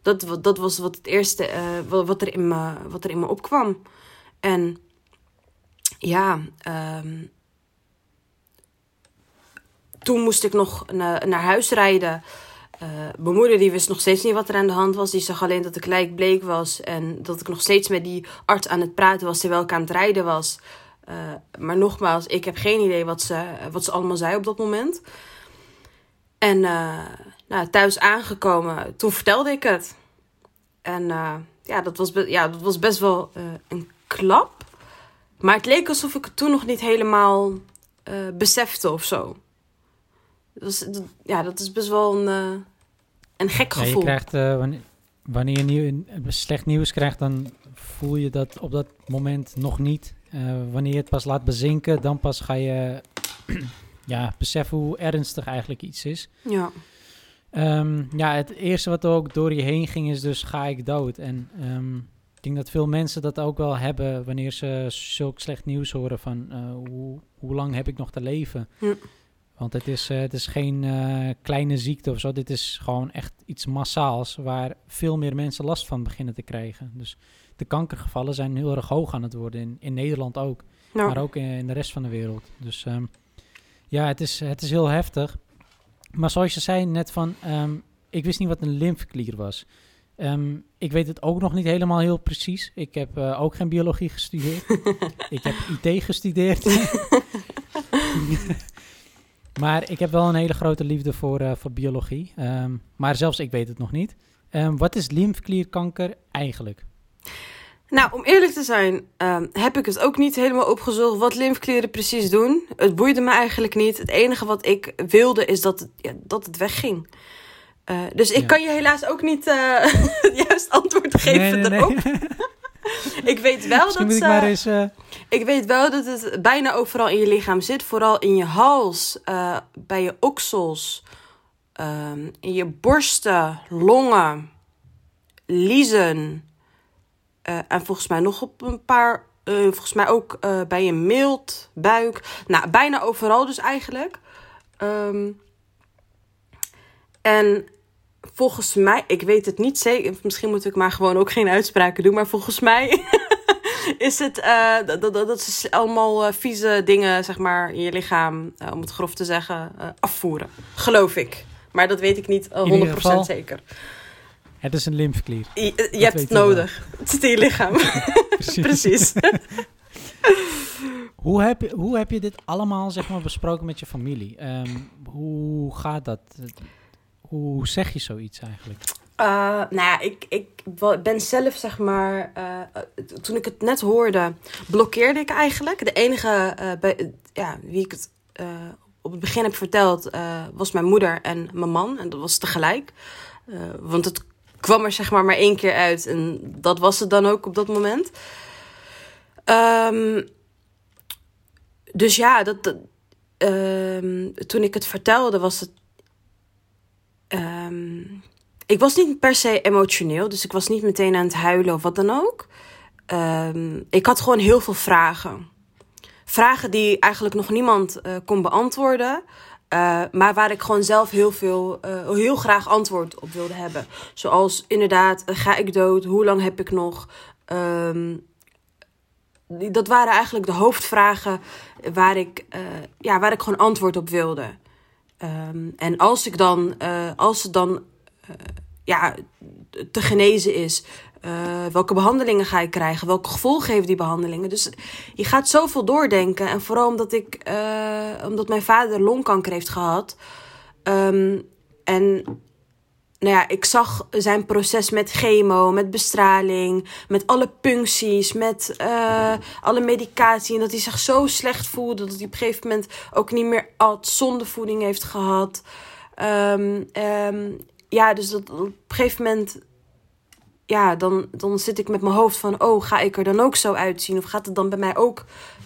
Dat, dat was wat het eerste, wat, er in me, wat er in me opkwam. En ja, um, toen moest ik nog naar huis rijden. Uh, mijn moeder die wist nog steeds niet wat er aan de hand was. Die zag alleen dat ik lijkbleek was. En dat ik nog steeds met die arts aan het praten was terwijl ik aan het rijden was. Uh, maar nogmaals, ik heb geen idee wat ze, wat ze allemaal zei op dat moment. En uh, nou, thuis aangekomen, toen vertelde ik het. En ja, dat was, ja, dat was best wel een klap. Maar het leek alsof ik het toen nog niet helemaal besefte of zo. Dat, ja, dat is best wel een, een gek gevoel. Ja, je krijgt, uh, wanneer, wanneer je nieuw, slecht nieuws krijgt, dan voel je dat op dat moment nog niet. Uh, wanneer je het pas laat bezinken, dan pas ga je ja, beseffen hoe ernstig eigenlijk iets is. Ja. Um, ja, het eerste wat ook door je heen ging is dus ga ik dood. En um, ik denk dat veel mensen dat ook wel hebben wanneer ze zulk slecht nieuws horen van uh, hoe, hoe lang heb ik nog te leven. Ja. Want het is, uh, het is geen uh, kleine ziekte of zo. Dit is gewoon echt iets massaals waar veel meer mensen last van beginnen te krijgen. Dus de kankergevallen zijn heel erg hoog aan het worden. In, in Nederland ook. Nou. Maar ook in, in, de rest van de wereld. Dus um, ja, het is, het is heel heftig. Maar zoals je zei net van, um, ik wist niet wat een lymfeklier was. Um, ik weet het ook nog niet helemaal heel precies. Ik heb uh, ook geen biologie gestudeerd. ik heb IT gestudeerd. Maar ik heb wel een hele grote liefde voor, uh, voor biologie. Um, maar zelfs ik weet het nog niet. Um, wat is lymfeklierkanker eigenlijk? Nou, om eerlijk te zijn, um, heb ik het ook niet helemaal opgezocht wat lymfeklieren precies doen. Het boeide me eigenlijk niet. Het enige wat ik wilde is dat het, ja, dat het wegging. Uh, dus ik ja. kan je helaas ook niet uh, het juist antwoord geven nee, nee, erop. Nee. ik weet wel Misschien dat. Ik, maar eens, uh... ik weet wel dat het bijna overal in je lichaam zit. Vooral in je hals, uh, bij je oksels, uh, in je borsten, longen, liezen. Uh, en volgens mij nog op een paar. volgens mij ook bij je mild, buik. Nou, bijna overal dus eigenlijk. Um, en volgens mij, ik weet het niet zeker, misschien moet ik maar gewoon ook geen uitspraken doen, maar volgens mij is het uh, dat, dat, dat is allemaal uh, vieze dingen, zeg maar, in je lichaam, uh, om het grof te zeggen, afvoeren. Geloof ik. Maar dat weet ik niet 100% geval, zeker. Het is een lymfeklier. Je, je hebt het nodig. Het zit in je lichaam. Precies. Precies. hoe, heb je, hoe heb je dit allemaal zeg maar, besproken met je familie? Um, hoe gaat dat? Hoe zeg je zoiets eigenlijk? Uh, nou ja, ik, ik ben zelf zeg maar. Uh, toen ik het net hoorde, blokkeerde ik eigenlijk. De enige bij, ja, wie ik het op het begin heb verteld, was mijn moeder en mijn man. En dat was tegelijk. want het kwam er zeg maar maar één keer uit. En dat was het dan ook op dat moment. Um, dus ja, dat, um, toen ik het vertelde, was het. Um, ik was niet per se emotioneel, dus ik was niet meteen aan het huilen of wat dan ook. Um, ik had gewoon heel veel vragen. Vragen die eigenlijk nog niemand uh, kon beantwoorden. Uh, maar waar ik gewoon zelf heel veel, uh, heel graag antwoord op wilde hebben. Zoals inderdaad, ga ik dood? Hoe lang heb ik nog? Um, dat waren eigenlijk de hoofdvragen waar ik, ja, waar ik gewoon antwoord op wilde. Um, en als ik dan, als het dan ja, te genezen is. Uh, welke behandelingen ga ik krijgen? Welke gevolgen heeft die behandelingen? Dus je gaat zoveel doordenken. En vooral omdat, ik, omdat mijn vader longkanker heeft gehad. Um, en nou ja, ik zag zijn proces met chemo, met bestraling, met alle puncties, met uh, alle medicatie. En dat hij zich zo slecht voelde dat hij op een gegeven moment ook niet meer at, zondevoeding heeft gehad. Um, um, ja, dus dat op een gegeven moment, ja, dan, dan zit ik met mijn hoofd van, oh, ga ik er dan ook zo uitzien? Of gaat het dan bij mij ook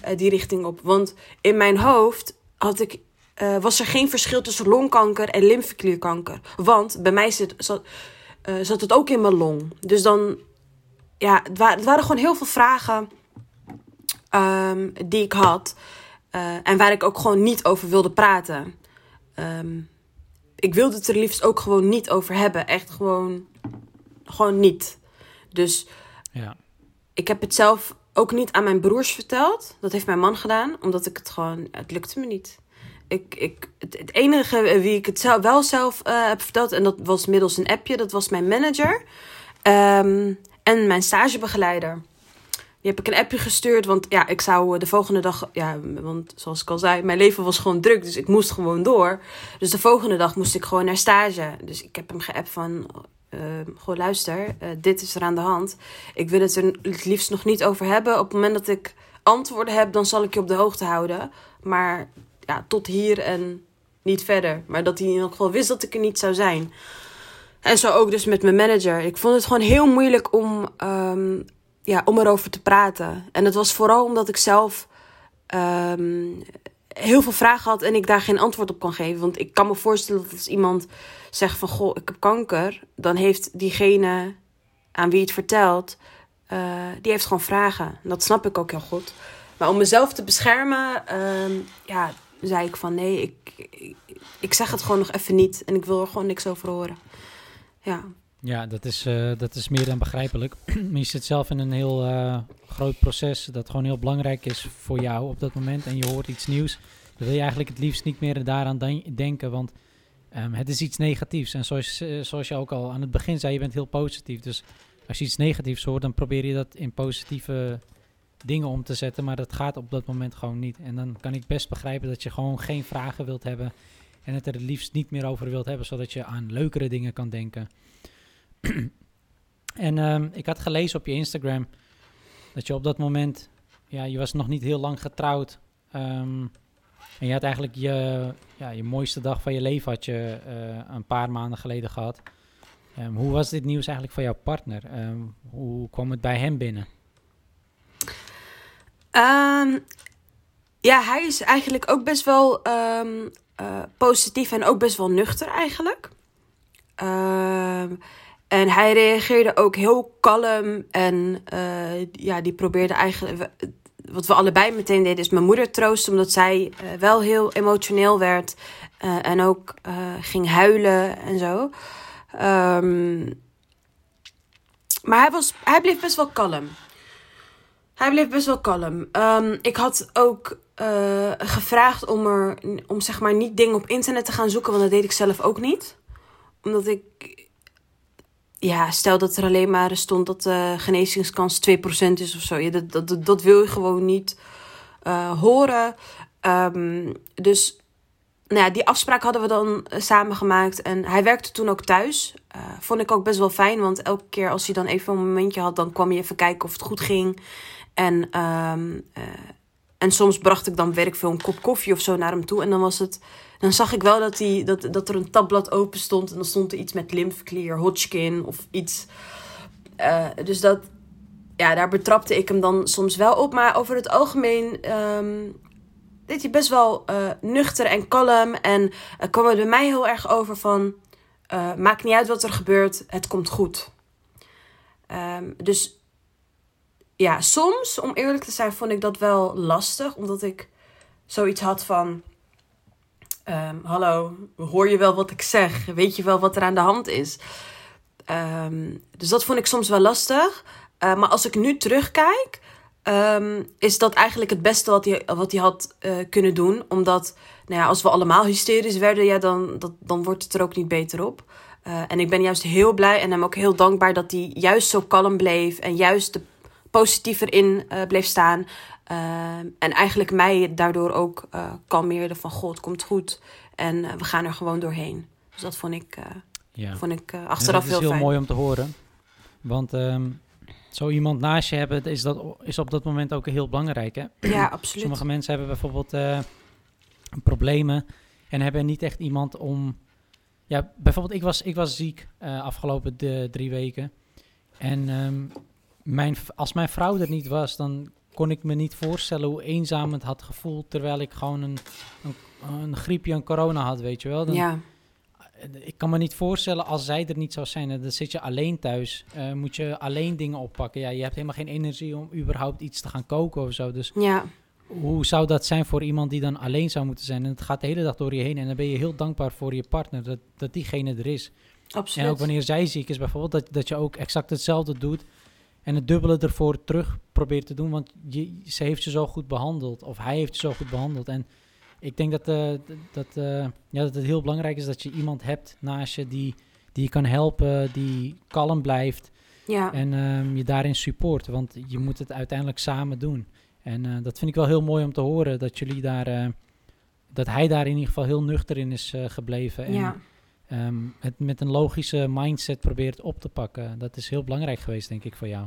uh, die richting op? Want in mijn hoofd had ik, uh, was er geen verschil tussen longkanker en lymfeklierkanker. Want bij mij zit, zat, uh, zat het ook in mijn long. Dus dan, ja, het, wa het waren gewoon heel veel vragen um, die ik had. en waar ik ook gewoon niet over wilde praten. Um, ik wilde het er liefst ook gewoon niet over hebben. Echt gewoon, gewoon niet. Dus ja. ik heb het zelf ook niet aan mijn broers verteld. Dat heeft mijn man gedaan, omdat ik het gewoon, het lukte me niet. Ik, ik, het, enige wie ik het zelf, wel zelf uh, heb verteld, en dat was middels een appje, dat was mijn manager um, en mijn stagebegeleider. Die heb ik een appje gestuurd, want ja, ik zou de volgende dag, ja, want zoals ik al zei, mijn leven was gewoon druk, dus ik moest gewoon door. Dus de volgende dag moest ik gewoon naar stage. Dus ik heb hem geappt van, uh, gewoon luister, uh, dit is er aan de hand. Ik wil het er het liefst nog niet over hebben. Op het moment dat ik antwoorden heb, dan zal ik je op de hoogte houden. Maar ja, tot hier en niet verder. Maar dat hij in elk geval wist dat ik er niet zou zijn. En zo ook dus met mijn manager. Ik vond het gewoon heel moeilijk om um, ja, om erover te praten. En het was vooral omdat ik zelf um, heel veel vragen had en ik daar geen antwoord op kon geven. Want ik kan me voorstellen dat als iemand zegt van goh, ik heb kanker, dan heeft diegene aan wie het vertelt, uh, die heeft gewoon vragen. Dat snap ik ook heel goed. Maar om mezelf te beschermen, uh, ja, zei ik van nee, ik, ik, zeg het gewoon nog even niet en ik wil er gewoon niks over horen. Ja. Ja, dat is, uh, dat is meer dan begrijpelijk. je zit zelf in een heel uh, groot proces dat gewoon heel belangrijk is voor jou op dat moment. En je hoort iets nieuws. Dan wil je eigenlijk het liefst niet meer daaraan denken, want um, het is iets negatiefs. En zoals, uh, zoals je ook al aan het begin zei, je bent heel positief. Dus als je iets negatiefs hoort, dan probeer je dat in positieve dingen om te zetten. Maar dat gaat op dat moment gewoon niet. En dan kan ik best begrijpen dat je gewoon geen vragen wilt hebben. En het er het liefst niet meer over wilt hebben, zodat je aan leukere dingen kan denken. en um, ik had gelezen op je Instagram dat je op dat moment, ja, je was nog niet heel lang getrouwd. Um, en je had eigenlijk je, ja, je mooiste dag van je leven had je uh, een paar maanden geleden gehad. Um, hoe was dit nieuws eigenlijk voor jouw partner? hoe kwam het bij hem binnen? Ja, hij is eigenlijk ook best wel uh, positief en ook best wel nuchter eigenlijk. En hij reageerde ook heel kalm. En uh, ja, die probeerde eigenlijk. Wat we allebei meteen deden, is mijn moeder troosten. Omdat zij uh, wel heel emotioneel werd. En ook ging huilen en zo. Maar hij, was, hij bleef best wel kalm. Hij bleef best wel kalm. Ehm, ik had ook uh, gevraagd om, er, om zeg maar niet dingen op internet te gaan zoeken, want dat deed ik zelf ook niet. Omdat ik, ja, stel dat er alleen maar stond dat de genezingskans 2% is of zo. Dat, dat, dat wil je gewoon niet uh, horen. Um, dus nou ja, die afspraak hadden we dan samen gemaakt. En hij werkte toen ook thuis. Vond ik ook best wel fijn, want elke keer als hij dan even een momentje had, dan kwam hij even kijken of het goed ging. En, um, uh, en soms bracht ik dan werk veel een kop koffie of zo naar hem toe. En dan was het. Dan zag ik wel dat, hij, dat, dat er een tabblad open stond. En dan stond er iets met lympheklier, Hodgkin of iets. Uh, dus dat. Ja, daar betrapte ik hem dan soms wel op. Maar over het algemeen. Um, deed hij best wel uh, nuchter en kalm. En kwam het bij mij heel erg over van... Maakt niet uit wat er gebeurt, het komt goed. Um, dus ja, soms, om eerlijk te zijn, vond ik dat wel lastig. Omdat ik zoiets had van... Um, hallo, hoor je wel wat ik zeg? Weet je wel wat er aan de hand is? Um, dus dat vond ik soms wel lastig. maar als ik nu terugkijk... Um, is dat eigenlijk het beste wat hij, wat hij had uh, kunnen doen. Omdat, nou ja, als we allemaal hysterisch werden, ja, dan, dan wordt het er ook niet beter op. Uh, en ik ben juist heel blij en hem ook heel dankbaar dat hij juist zo kalm bleef. En juist de positiever in uh, bleef staan. Uh, en eigenlijk mij daardoor ook kalmeerde van, god, komt goed. En we gaan er gewoon doorheen. Dus dat vond ik, ja. vond ik achteraf heel fijn. Dat is heel mooi om te horen. Want... Um zo iemand naast je hebben, is, dat, is op dat moment ook heel belangrijk. Hè? Ja, absoluut. Sommige mensen hebben bijvoorbeeld problemen en hebben niet echt iemand om. Ja, bijvoorbeeld, ik was, ik was ziek afgelopen de, drie weken. En um, mijn, als mijn vrouw er niet was, dan kon ik me niet voorstellen hoe eenzaam het had gevoeld. Terwijl ik gewoon een, een, een griepje, een corona had, weet je wel. Dan, ja ik kan me niet voorstellen als zij er niet zou zijn. Dan zit je alleen thuis. Uh, moet je alleen dingen oppakken. Ja, je hebt helemaal geen energie om überhaupt iets te gaan koken of zo. Dus ja. hoe zou dat zijn voor iemand die dan alleen zou moeten zijn? En het gaat de hele dag door je heen. En dan ben je heel dankbaar voor je partner dat, dat diegene er is. Absoluut. En ook wanneer zij ziek is bijvoorbeeld, dat, dat je ook exact hetzelfde doet. En het dubbele ervoor terug probeert te doen. Want je, ze heeft je zo goed behandeld. Of hij heeft je zo goed behandeld. En ik denk dat, uh, dat, uh, ja, dat het heel belangrijk is dat je iemand hebt naast je die, die je kan helpen, die kalm blijft. Ja. En um, je daarin support, want je moet het uiteindelijk samen doen. En uh, dat vind ik wel heel mooi om te horen, dat jullie daar, dat hij daar in ieder geval heel nuchter in is gebleven. En ja. Um, het met een logische mindset probeert op te pakken. Dat is heel belangrijk geweest, denk ik, voor jou.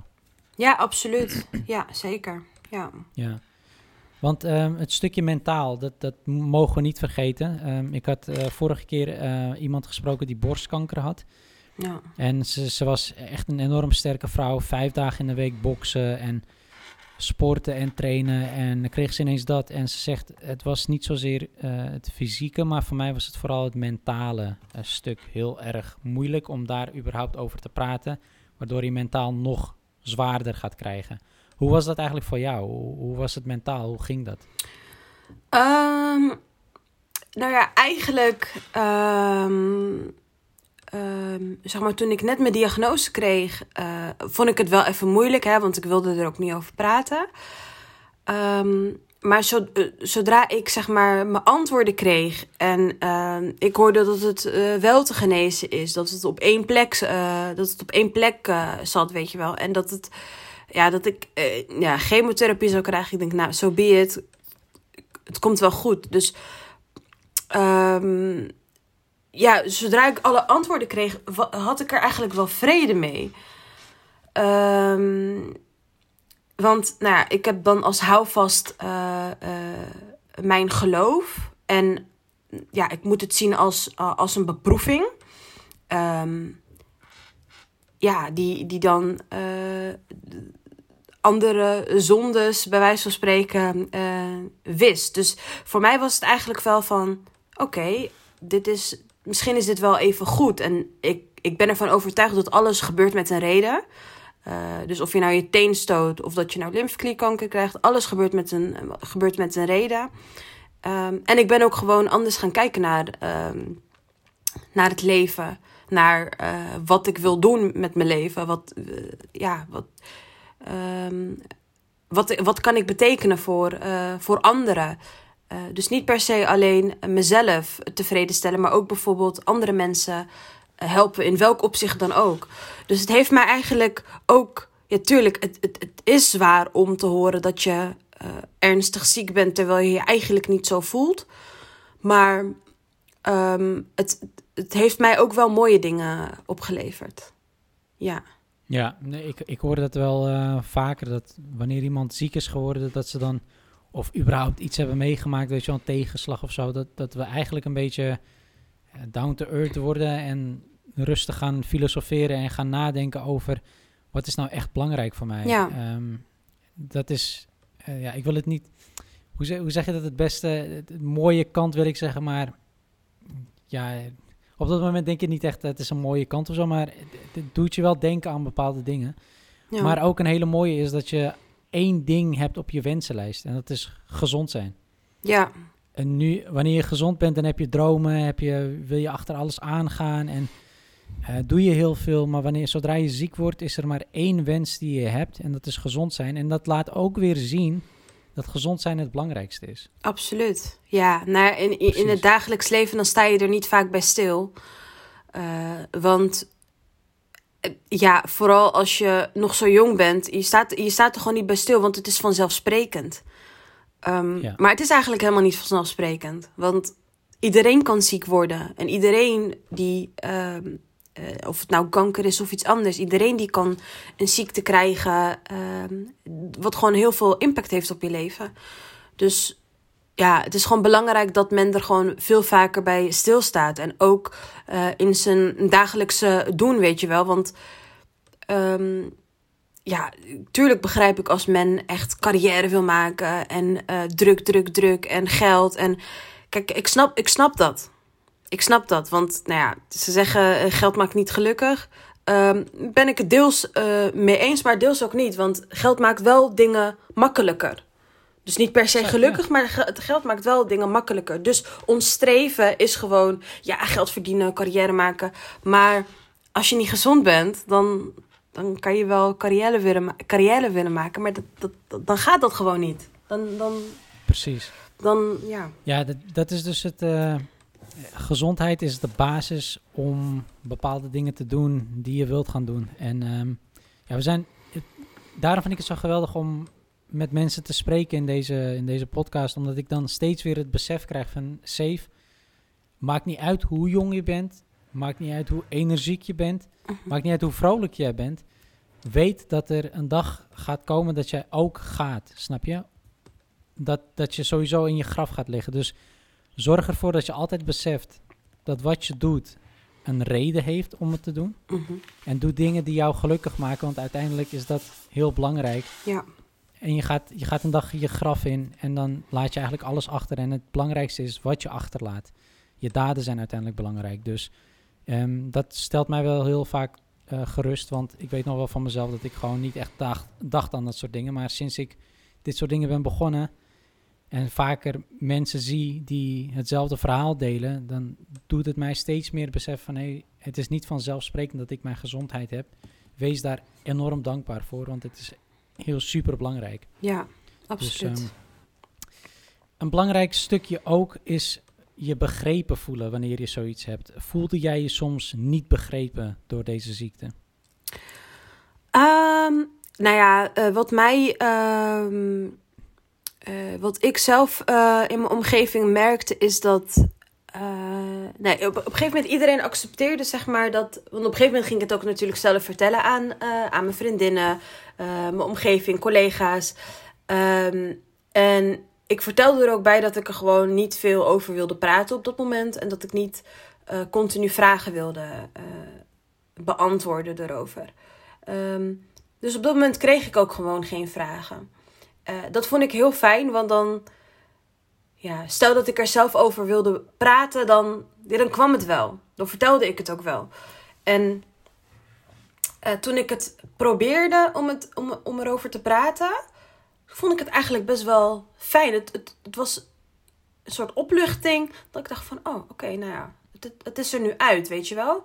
Ja, absoluut. Ja, zeker. Ja. Ja. Want um, het stukje mentaal, dat, dat mogen we niet vergeten. Um, ik had uh, vorige keer uh, iemand gesproken die borstkanker had. Ja. En ze, ze was echt een enorm sterke vrouw. Vijf dagen in de week boksen en sporten en trainen. En kreeg ze ineens dat. En ze zegt, het was niet zozeer uh, het fysieke, maar voor mij was het vooral het mentale stuk heel erg moeilijk om daar überhaupt over te praten. Waardoor je mentaal nog zwaarder gaat krijgen. Hoe was dat eigenlijk voor jou? Hoe, was het mentaal? Hoe ging dat? Um, nou ja, eigenlijk. Um, um, zeg maar, toen ik net mijn diagnose kreeg, uh, vond ik het wel even moeilijk, hè, want ik wilde er ook niet over praten. maar zo, uh, zodra ik zeg maar mijn antwoorden kreeg en uh, ik hoorde dat het uh, wel te genezen is, dat het op één plek, dat het op één plek zat, weet je wel, en dat het ja, dat ik ja, chemotherapie zou krijgen. Ik denk, nou, zo so be. Het komt wel goed. Dus um, ja, zodra ik alle antwoorden kreeg, had ik er eigenlijk wel vrede mee. Um, want nou ja, ik heb dan als houvast uh, uh, mijn geloof. En ja, ik moet het zien als, als een beproeving. Um, ja, die, die dan uh, andere zondes, bij wijze van spreken, wist. Dus voor mij was het eigenlijk wel van: oké, dit is. Misschien is dit wel even goed. En ik, ik ben ervan overtuigd dat alles gebeurt met een reden. Uh, dus of je nou je teen stoot of dat je nou lymfeklierkanker krijgt, alles gebeurt met een, gebeurt met een reden. Um, en ik ben ook gewoon anders gaan kijken naar, um, naar het leven. Naar uh, wat ik wil doen met mijn leven. Wat, uh, ja, wat, Um, wat, wat kan ik betekenen voor, voor anderen? Uh, dus niet per se alleen mezelf tevreden stellen, maar ook bijvoorbeeld andere mensen helpen, in welk opzicht dan ook. Dus het heeft mij eigenlijk ook, ja, tuurlijk, het, het, het is zwaar om te horen dat je uh, ernstig ziek bent terwijl je je eigenlijk niet zo voelt. Maar um, het, het heeft mij ook wel mooie dingen opgeleverd. Ja. Ja, nee, ik, ik hoor dat wel vaker. Dat wanneer iemand ziek is geworden, dat ze dan. Of überhaupt iets hebben meegemaakt, weet je wel, een tegenslag of zo. Dat, dat we eigenlijk een beetje down to earth worden en rustig gaan filosoferen en gaan nadenken over wat is nou echt belangrijk voor mij. Ja. Um, dat is, uh, ja, ik wil het niet. Hoe zeg, hoe zeg je dat het beste? Mooie kant wil ik zeggen, maar ja, op dat moment denk je niet echt dat het is een mooie kant of zo, maar het, het doet je wel denken aan bepaalde dingen. Ja. Maar ook een hele mooie is dat je één ding hebt op je wensenlijst en dat is gezond zijn. Ja. En nu, wanneer je gezond bent, dan heb je dromen, heb je, wil je achter alles aangaan en uh, doe je heel veel. Maar wanneer, zodra je ziek wordt, is er maar één wens die je hebt en dat is gezond zijn. En dat laat ook weer zien dat gezond zijn het belangrijkste is. Absoluut. Ja, nou, in, in, in het dagelijks leven dan sta je er niet vaak bij stil. Uh, want ja, vooral als je nog zo jong bent, je staat, je staat er gewoon niet bij stil, want het is vanzelfsprekend. Um, ja. Maar het is eigenlijk helemaal niet vanzelfsprekend. Want iedereen kan ziek worden. En iedereen die, um, uh, of het nou kanker is of iets anders, iedereen die kan een ziekte krijgen, um, wat gewoon heel veel impact heeft op je leven. Dus ja, het is gewoon belangrijk dat men er gewoon veel vaker bij stilstaat. En ook uh, in zijn dagelijkse doen, weet je wel. Want um, ja, tuurlijk begrijp ik als men echt carrière wil maken en uh, druk, druk, druk en geld. En kijk, ik snap, ik snap dat. Ik snap dat, want nou ja, ze zeggen geld maakt niet gelukkig. Um, ben ik het deels mee eens, maar deels ook niet. Want geld maakt wel dingen makkelijker. Dus niet per se gelukkig, ja. maar het geld maakt wel dingen makkelijker. Dus ons streven is gewoon, ja, geld verdienen, carrière maken. Maar als je niet gezond bent, dan, dan kan je wel carrière willen, carrière willen maken. Maar dat, dat, dan gaat dat gewoon niet. Dan, dan, Precies. Dan, ja. Ja, dat, dat is dus het... Uh, gezondheid is de basis om bepaalde dingen te doen die je wilt gaan doen. En um, ja, we zijn... Het, daarom vind ik het zo geweldig om met mensen te spreken in deze, in deze podcast. Omdat ik dan steeds weer het besef krijg van... Safe, maakt niet uit hoe jong je bent. Maakt niet uit hoe energiek je bent. Maakt niet uit hoe vrolijk jij bent. Weet dat er een dag gaat komen dat jij ook gaat. Snap je? Dat, dat je sowieso in je graf gaat liggen. Dus zorg ervoor dat je altijd beseft dat wat je doet een reden heeft om het te doen. Mm -hmm. En doe dingen die jou gelukkig maken, want uiteindelijk is dat heel belangrijk. Ja. En je gaat, je gaat een dag je graf in en dan laat je eigenlijk alles achter. En het belangrijkste is wat je achterlaat. Je daden zijn uiteindelijk belangrijk. Dus um, dat stelt mij wel heel vaak uh, gerust. Want ik weet nog wel van mezelf dat ik gewoon niet echt dacht, dacht aan dat soort dingen. Maar sinds ik dit soort dingen ben begonnen en vaker mensen zie die hetzelfde verhaal delen, dan doet het mij steeds meer besef van hé, hey, het is niet vanzelfsprekend dat ik mijn gezondheid heb. Wees daar enorm dankbaar voor, want het is heel super belangrijk. Ja, absoluut. Dus, um, een belangrijk stukje ook is je begrepen voelen wanneer je zoiets hebt. Voelde jij je soms niet begrepen door deze ziekte? Um, nou ja, uh, wat mij. Um, uh, wat ik zelf uh, in mijn omgeving merkte, is dat. nee, op, op een gegeven moment iedereen accepteerde, zeg maar, dat. Want op een gegeven moment ging ik het ook natuurlijk zelf vertellen aan, aan mijn vriendinnen, mijn omgeving, collega's. Um, en ik vertelde er ook bij dat ik er gewoon niet veel over wilde praten op dat moment. En dat ik niet uh, continu vragen wilde uh, beantwoorden erover. Um, dus op dat moment kreeg ik ook gewoon geen vragen. Dat vond ik heel fijn, want dan... Ja, stel dat ik er zelf over wilde praten, dan, dan kwam het wel. Dan vertelde ik het ook wel. En toen ik het probeerde om, het, om, om erover te praten vond ik het eigenlijk best wel fijn. Het, het, was een soort opluchting. Dat ik dacht van, oh, oké, nou ja, het, het, is er nu uit, weet je wel.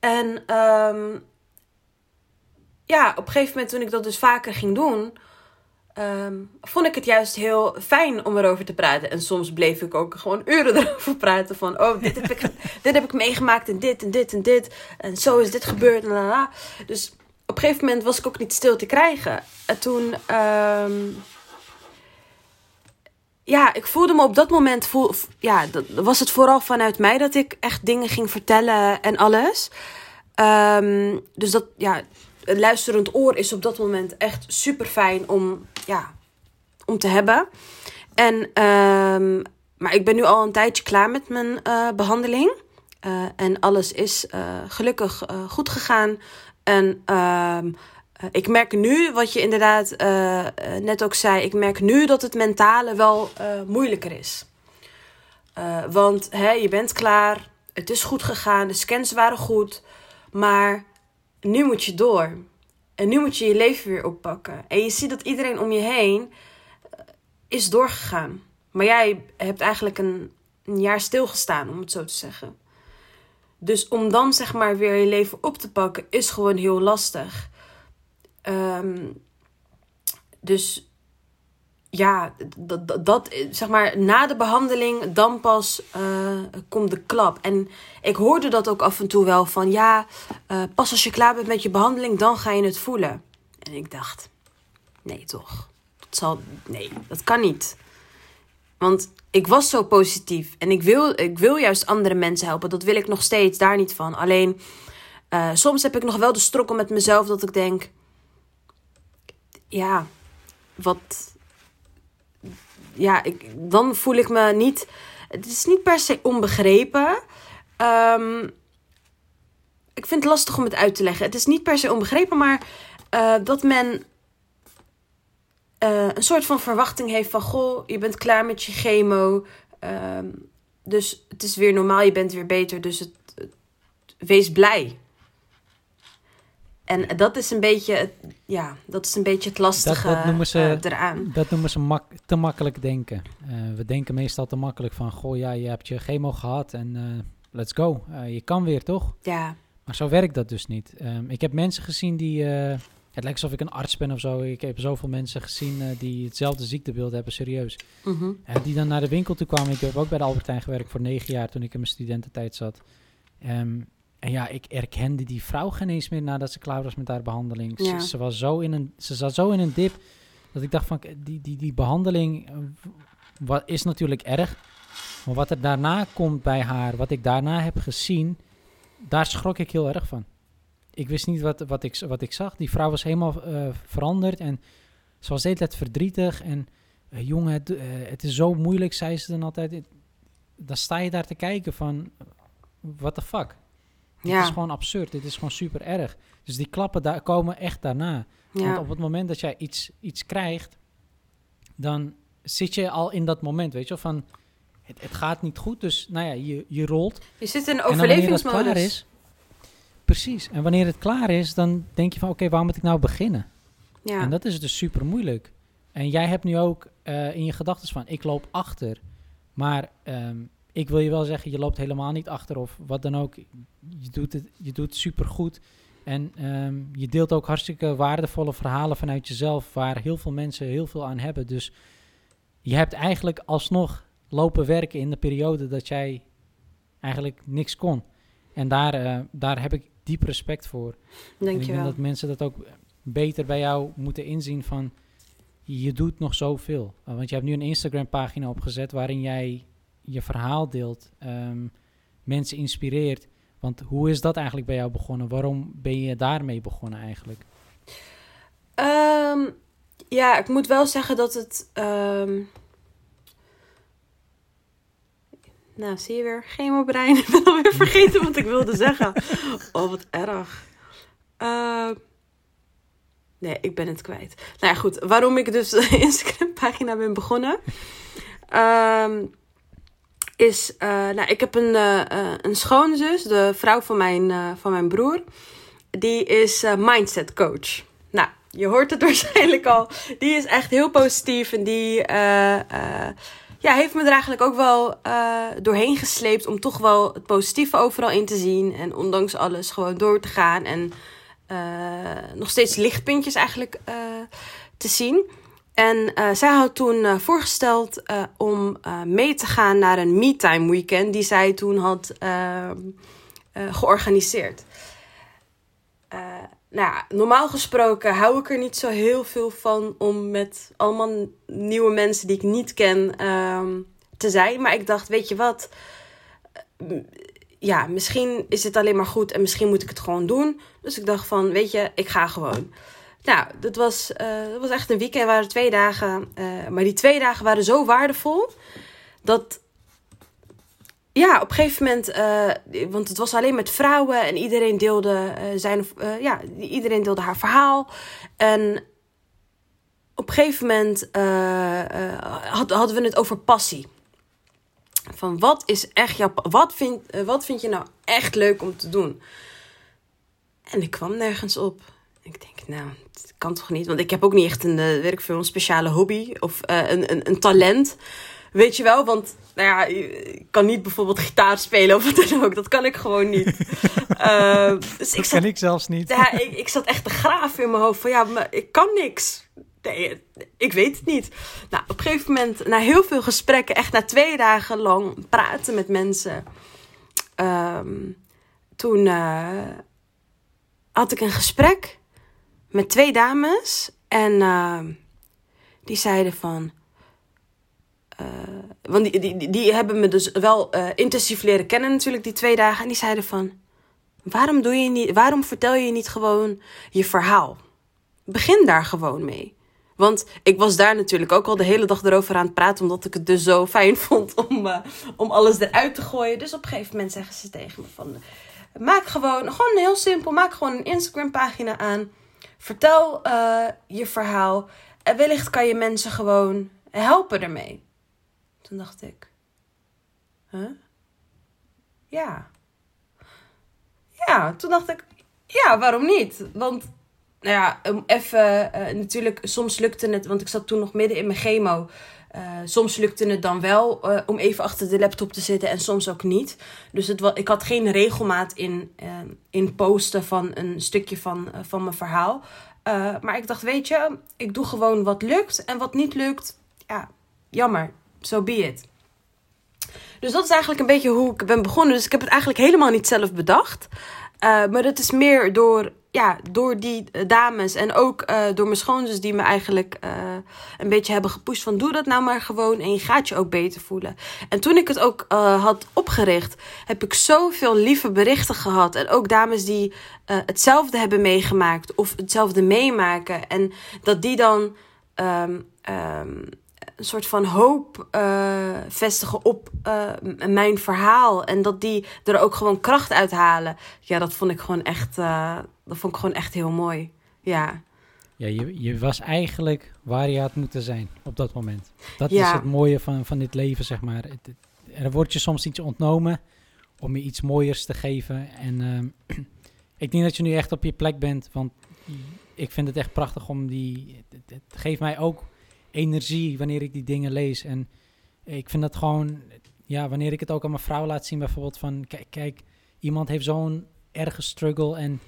En um, ja, op een gegeven moment toen ik dat dus vaker ging doen... ehm, vond ik het juist heel fijn om erover te praten. En soms bleef ik ook gewoon uren erover praten. Van, oh, dit heb ik, dit heb ik meegemaakt en dit en dit en dit. En zo is dit gebeurd. En la. Dus op een gegeven moment was ik ook niet stil te krijgen. En toen... ehm, ja, ik voelde me op dat moment, voel, ja, dat, was het vooral vanuit mij dat ik echt dingen ging vertellen en alles. Ehm, dus dat, ja, een luisterend oor is op dat moment echt super fijn om, ja, om te hebben. En, ehm, maar ik ben nu al een tijdje klaar met mijn eh, behandeling. Eh, en alles is eh, gelukkig goed gegaan. En ehm, ik merk nu, wat je inderdaad net ook zei, ik merk nu dat het mentale wel moeilijker is. want hè, je bent klaar, het is goed gegaan, de scans waren goed. Maar nu moet je door. En nu moet je je leven weer oppakken. En je ziet dat iedereen om je heen eh, is doorgegaan. Maar jij hebt eigenlijk een, jaar stilgestaan, om het zo te zeggen. Dus om dan zeg maar weer je leven op te pakken, is gewoon heel lastig. Ehm, dus ja, dat, dat, zeg maar, na de behandeling, dan pas uh, komt de klap. En ik hoorde dat ook af en toe wel van, ja, uh, pas als je klaar bent met je behandeling, dan ga je het voelen. En ik dacht, nee toch, dat zal, nee, dat kan niet. Want ik was zo positief en ik wil, ik wil juist andere mensen helpen. Dat wil ik nog steeds, daar niet van. Alleen, uh, soms heb ik nog wel de strokkel met mezelf dat ik denk, ja, wat ja, ik, dan voel ik me niet. Het is niet per se onbegrepen. Um, ik vind het lastig om het uit te leggen. Het is niet per se onbegrepen, maar uh, dat men uh, een soort van verwachting heeft van: Goh, je bent klaar met je chemo. Um, dus het is weer normaal, je bent weer beter. Dus het wees blij. En dat is een beetje, ja, dat is een beetje het lastige dat, dat noemen ze, uh, eraan. Dat noemen ze mak te makkelijk denken. Uh, we denken meestal te makkelijk van, goh ja, je hebt je chemo gehad en uh, let's go. je kan weer, toch? Ja. Maar zo werkt dat dus niet. Um, ik heb mensen gezien die, het lijkt alsof ik een arts ben of zo. Ik heb zoveel mensen gezien die hetzelfde ziektebeeld hebben, serieus. Mm -hmm. En die dan naar de winkel toe kwamen. Ik heb ook bij de Albertijn gewerkt voor negen jaar toen ik in mijn studententijd zat. Um, en ja, ik erkende die vrouw geen eens meer nadat ze klaar was met haar behandeling. Ja. Ze, ze, was zo in een, ze zat zo in een dip dat ik dacht van, die, die, die behandeling uh, wat, is natuurlijk erg. Maar wat er daarna komt bij haar, wat ik daarna heb gezien, daar schrok ik heel erg van. Ik wist niet wat, wat, ik, wat ik zag. Die vrouw was helemaal uh, veranderd en ze was de hele tijd verdrietig. En uh, jongen, het, uh, het is zo moeilijk, zei ze dan altijd. Dan sta je daar te kijken van, what the fuck? Dit ja. is gewoon absurd. Dit is gewoon super erg. Dus die klappen daar komen echt daarna. Ja. Want op het moment dat jij iets, iets krijgt, dan zit je al in dat moment, weet je, van het, het gaat niet goed. Dus nou ja, je, je rolt. Je zit in overlevingsmodus. is, precies. En wanneer het klaar is, dan denk je van oké, waar moet ik nou beginnen? Ja. En dat is dus super moeilijk. En jij hebt nu ook uh, in je gedachten van ik loop achter. Maar um, ik wil je wel zeggen, je loopt helemaal niet achter of wat dan ook. Je doet het, je doet het super goed. En um, je deelt ook hartstikke waardevolle verhalen vanuit jezelf, waar heel veel mensen heel veel aan hebben. Dus je hebt eigenlijk alsnog lopen werken in de periode dat jij eigenlijk niks kon. En daar, uh, daar heb ik diep respect voor. Denk ik denk dat mensen dat ook beter bij jou moeten inzien van je doet nog zoveel. Uh, want je hebt nu een Instagram pagina opgezet waarin jij je verhaal deelt, um, mensen inspireert. Want hoe is dat eigenlijk bij jou begonnen? Waarom ben je daarmee begonnen eigenlijk? Um, ja, ik moet wel zeggen dat het. Um... Nou, zie je weer. Chemobrein. Ik ben alweer vergeten wat ik wilde zeggen. Oh, wat erg. Uh... Nee, ik ben het kwijt. Nou ja, goed. Waarom ik dus de Instagram-pagina ben begonnen. Um, is, uh, nou, ik heb een, uh, een schoonzus, de vrouw van mijn, van mijn broer. Die is mindset coach. Nou, je hoort het waarschijnlijk al. Die is echt heel positief en die ja, heeft me er eigenlijk ook wel doorheen gesleept om toch wel het positieve overal in te zien. En ondanks alles gewoon door te gaan en nog steeds lichtpuntjes eigenlijk te zien. En zij had toen voorgesteld om mee te gaan naar een me-time weekend die zij toen had ehm, georganiseerd. nou, normaal gesproken hou ik er niet zo heel veel van om met allemaal nieuwe mensen die ik niet ken ehm, te zijn. Maar ik dacht, weet je wat? ja, misschien is het alleen maar goed en misschien moet ik het gewoon doen. Dus ik dacht van, weet je, ik ga gewoon. Nou, dat was, uh, dat was echt een weekend, waren twee dagen. Uh, maar die twee dagen waren zo waardevol dat. Ja, op een gegeven moment, uh, want het was alleen met vrouwen en iedereen deelde zijn, ja, iedereen deelde haar verhaal. En op een gegeven moment hadden we het over passie. Van wat is echt jouw. Wat vind, eh, wat vind je nou echt leuk om te doen? En ik kwam nergens op. Ik denk, nou, dat kan toch niet? Want ik heb ook niet echt een, werk voor een speciale hobby of uh, een, een, een talent. Weet je wel? Want nou ja, ik kan niet bijvoorbeeld gitaar spelen of wat dan ook. Dat kan ik gewoon niet. uh, dus dat ik zat, ik zelfs niet. Ja, ik, ik zat echt te graven in mijn hoofd van ja, maar ik kan niks. Nee, ik weet het niet. Nou, op een gegeven moment, na heel veel gesprekken, echt na twee dagen lang praten met mensen. Um, toen uh, had ik een gesprek met twee dames. En uh, die zeiden van. Uh, want die, die, die hebben me dus wel intensief leren kennen, natuurlijk, die twee dagen. En die zeiden van. Waarom, doe je niet, waarom vertel je niet gewoon je verhaal? Begin daar gewoon mee. Want ik was daar natuurlijk ook al de hele dag erover aan het praten. Omdat ik het dus zo fijn vond om, uh, om alles eruit te gooien. Dus op een gegeven moment zeggen ze tegen me van... Maak gewoon, gewoon heel simpel. Maak gewoon een Instagram pagina aan. Vertel uh, je verhaal. En wellicht kan je mensen gewoon helpen ermee. Toen dacht ik... Huh? Ja. Ja, toen dacht ik... Ja, waarom niet? Want nou ja, even, uh, natuurlijk, soms lukte het, want ik zat toen nog midden in mijn chemo. Uh, soms lukte het dan wel uh, om even achter de laptop te zitten en soms ook niet. Dus het, ik had geen regelmaat in, in posten van een stukje van, van mijn verhaal. maar ik dacht, weet je, ik doe gewoon wat lukt. En wat niet lukt, ja, jammer, so be it. Dus dat is eigenlijk een beetje hoe ik ben begonnen. Dus ik heb het eigenlijk helemaal niet zelf bedacht. maar dat is meer door ja, door die eh, dames en ook uh, door mijn schoonzus die me eigenlijk uh, een beetje hebben gepusht van doe dat nou maar gewoon en je gaat je ook beter voelen. En toen ik het ook had opgericht, heb ik zoveel lieve berichten gehad en ook dames die hetzelfde hebben meegemaakt of hetzelfde meemaken en dat die dan um, een soort van hoop uh, vestigen op uh, mijn verhaal. En dat die er ook gewoon kracht uit halen. Ja, dat vond ik gewoon echt, uh, dat vond ik gewoon echt heel mooi. Ja. Ja, je, je was eigenlijk waar je had moeten zijn op dat moment. Dat is het mooie van, van dit leven, zeg maar. Er wordt je soms iets ontnomen om je iets mooiers te geven. En ik denk dat je nu echt op je plek bent, want ik vind het echt prachtig om die... Het, het geeft mij ook energie wanneer ik die dingen lees. En ik vind dat gewoon, ja, wanneer ik het ook aan mijn vrouw laat zien, bijvoorbeeld van, kijk, kijk iemand heeft zo'n erge struggle en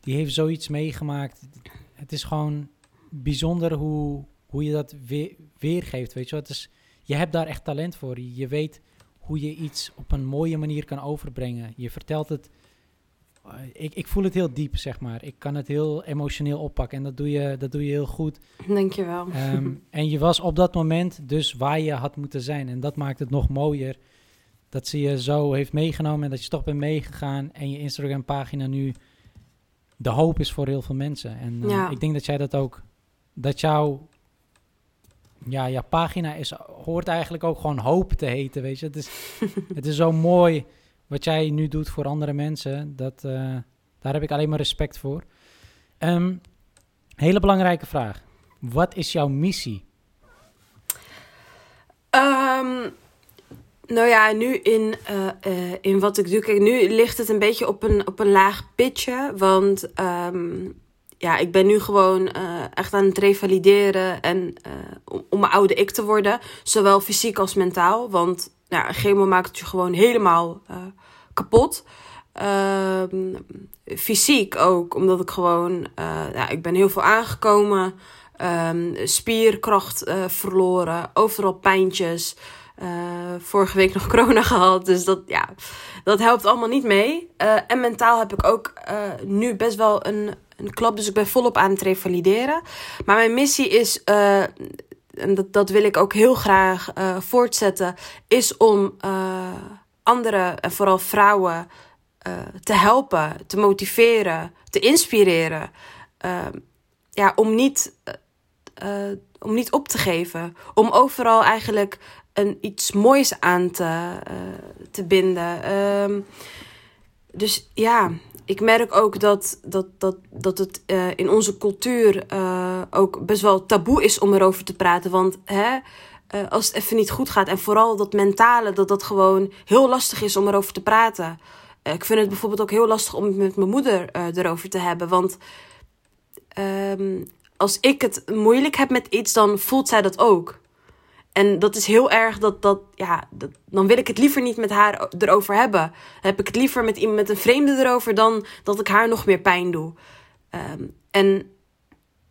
die heeft zoiets meegemaakt. Het is gewoon bijzonder hoe, hoe je dat weer, weergeeft, weet je wel. Is, je hebt daar echt talent voor. Je weet hoe je iets op een mooie manier kan overbrengen. Je vertelt het ik, ik voel het heel diep, zeg maar. Ik kan het heel emotioneel oppakken en dat doe je, dat doe je heel goed. Dankjewel. Um, en je was op dat moment dus waar je had moeten zijn. En dat maakt het nog mooier dat ze je zo heeft meegenomen en dat je toch bent meegegaan en je Instagram-pagina nu de hoop is voor heel veel mensen. En uh, ik denk dat jij dat ook, dat jouw, ja, jouw pagina is, hoort eigenlijk ook gewoon hoop te heten, weet je. Het is, het is zo mooi wat jij nu doet voor andere mensen, dat, uh, daar heb ik alleen maar respect voor. Um, hele belangrijke vraag. Wat is jouw missie? Um, nou ja, nu in, uh, uh, in wat ik doe. Kijk, nu ligt het een beetje op een, op een laag pitje. Want um, ja, ik ben nu gewoon echt aan het revalideren. En om mijn oude ik te worden. Zowel fysiek als mentaal. Want nou, chemo maakt je gewoon helemaal kapot. Uh, fysiek ook, omdat ik gewoon, ja, ik ben heel veel aangekomen. ehm, spierkracht eh, verloren, overal pijntjes. Eh, vorige week nog corona gehad, dus dat, ja, dat helpt allemaal niet mee. Eh, en mentaal heb ik ook nu best wel een, een klap, dus ik ben volop aan het revalideren. Maar mijn missie is en dat, dat wil ik ook heel graag voortzetten, is om anderen en vooral vrouwen uh, te helpen, te motiveren, te inspireren. Uh, ja, om niet, uh, om niet op te geven. Om overal eigenlijk een, iets moois aan te, te binden. Um, dus ja, ik merk ook dat, dat, dat, dat het in onze cultuur ook best wel taboe is om erover te praten. Want hè, als het even niet goed gaat en vooral dat mentale, dat dat gewoon heel lastig is om erover te praten. Eh, ik vind het bijvoorbeeld ook heel lastig om het met mijn moeder erover te hebben. Want um, als ik het moeilijk heb met iets, dan voelt zij dat ook. En dat is heel erg dat, dat ja, dan wil ik het liever niet met haar erover hebben. Heb ik het liever met, iemand, met een vreemde erover dan dat ik haar nog meer pijn doe. Um, en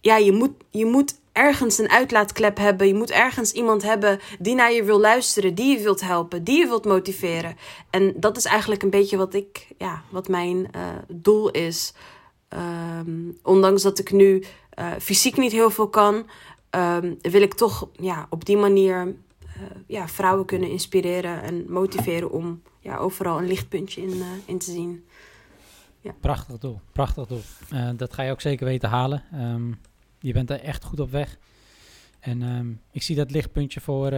ja, je moet, je moet ergens een uitlaatklep hebben. Je moet ergens iemand hebben die naar je wil luisteren, die je wilt helpen, die je wilt motiveren. En dat is eigenlijk een beetje wat ik, ja, wat mijn uh, doel is. Um, ondanks dat ik nu uh, fysiek niet heel veel kan, um, wil ik toch ja, op die manier uh, ja, vrouwen kunnen inspireren en motiveren om ja, overal een lichtpuntje in, in te zien. Ja. Prachtig doel, prachtig doel. dat ga je ook zeker weten halen. Um, je bent er echt goed op weg. En ehm, ik zie dat lichtpuntje voor,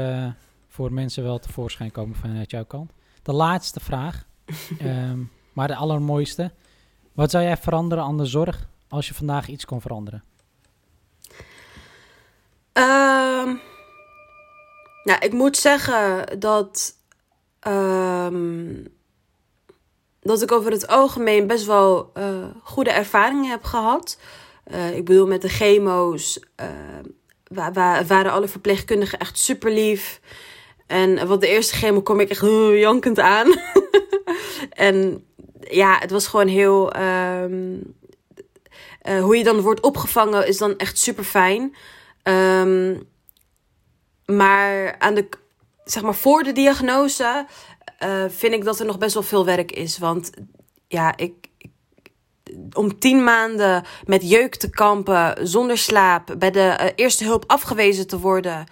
voor mensen wel tevoorschijn komen vanuit jouw kant. De laatste vraag, maar de allermooiste. Wat zou jij veranderen aan de zorg als je vandaag iets kon veranderen? Um, nou, ik moet zeggen dat, dat ik over het algemeen best wel uh, goede ervaringen heb gehad. Uh, ik bedoel, met de chemo's uh, waren alle verpleegkundigen echt super lief. En wat de eerste chemo kom ik echt jankend aan. en ja, het was gewoon heel. Um, hoe je dan wordt opgevangen is dan echt super fijn. Um, maar aan de, zeg maar voor de diagnose vind ik dat er nog best wel veel werk is. Want ja, ik, om tien maanden met jeuk te kampen, zonder slaap, bij de uh, eerste hulp afgewezen te worden.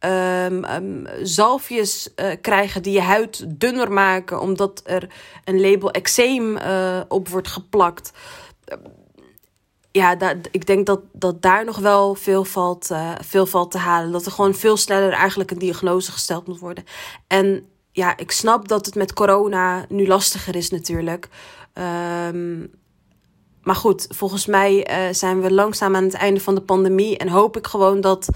Um, zalfjes uh, krijgen die je huid dunner maken, omdat er een label eczeem op wordt geplakt. Ja, ik denk dat, dat daar nog wel veel valt, veel valt te halen. Dat er gewoon veel sneller eigenlijk een diagnose gesteld moet worden. En ja, ik snap dat het met corona nu lastiger is natuurlijk. Um, maar goed, volgens mij uh, zijn we langzaam aan het einde van de pandemie. En hoop ik gewoon dat,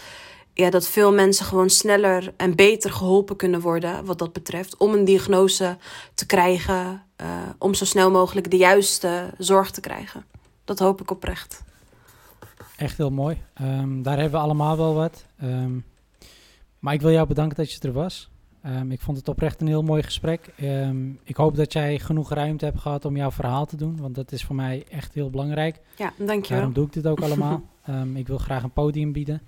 ja, dat veel mensen gewoon sneller en beter geholpen kunnen worden. Wat dat betreft. Om een diagnose te krijgen. Uh, om zo snel mogelijk de juiste zorg te krijgen. Dat hoop ik oprecht. Echt heel mooi. Um, daar hebben we allemaal wel wat. Um, maar ik wil jou bedanken dat je er was. Um, ik vond het oprecht een heel mooi gesprek. Um, ik hoop dat jij genoeg ruimte hebt gehad om jouw verhaal te doen, want dat is voor mij echt heel belangrijk. Ja, dankjewel. Daarom doe ik dit ook allemaal. um, ik wil graag een podium bieden.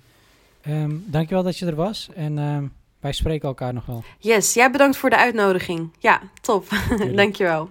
Dankjewel dat je er was en wij spreken elkaar nog wel. Yes, jij bedankt voor de uitnodiging. Ja, top. dankjewel.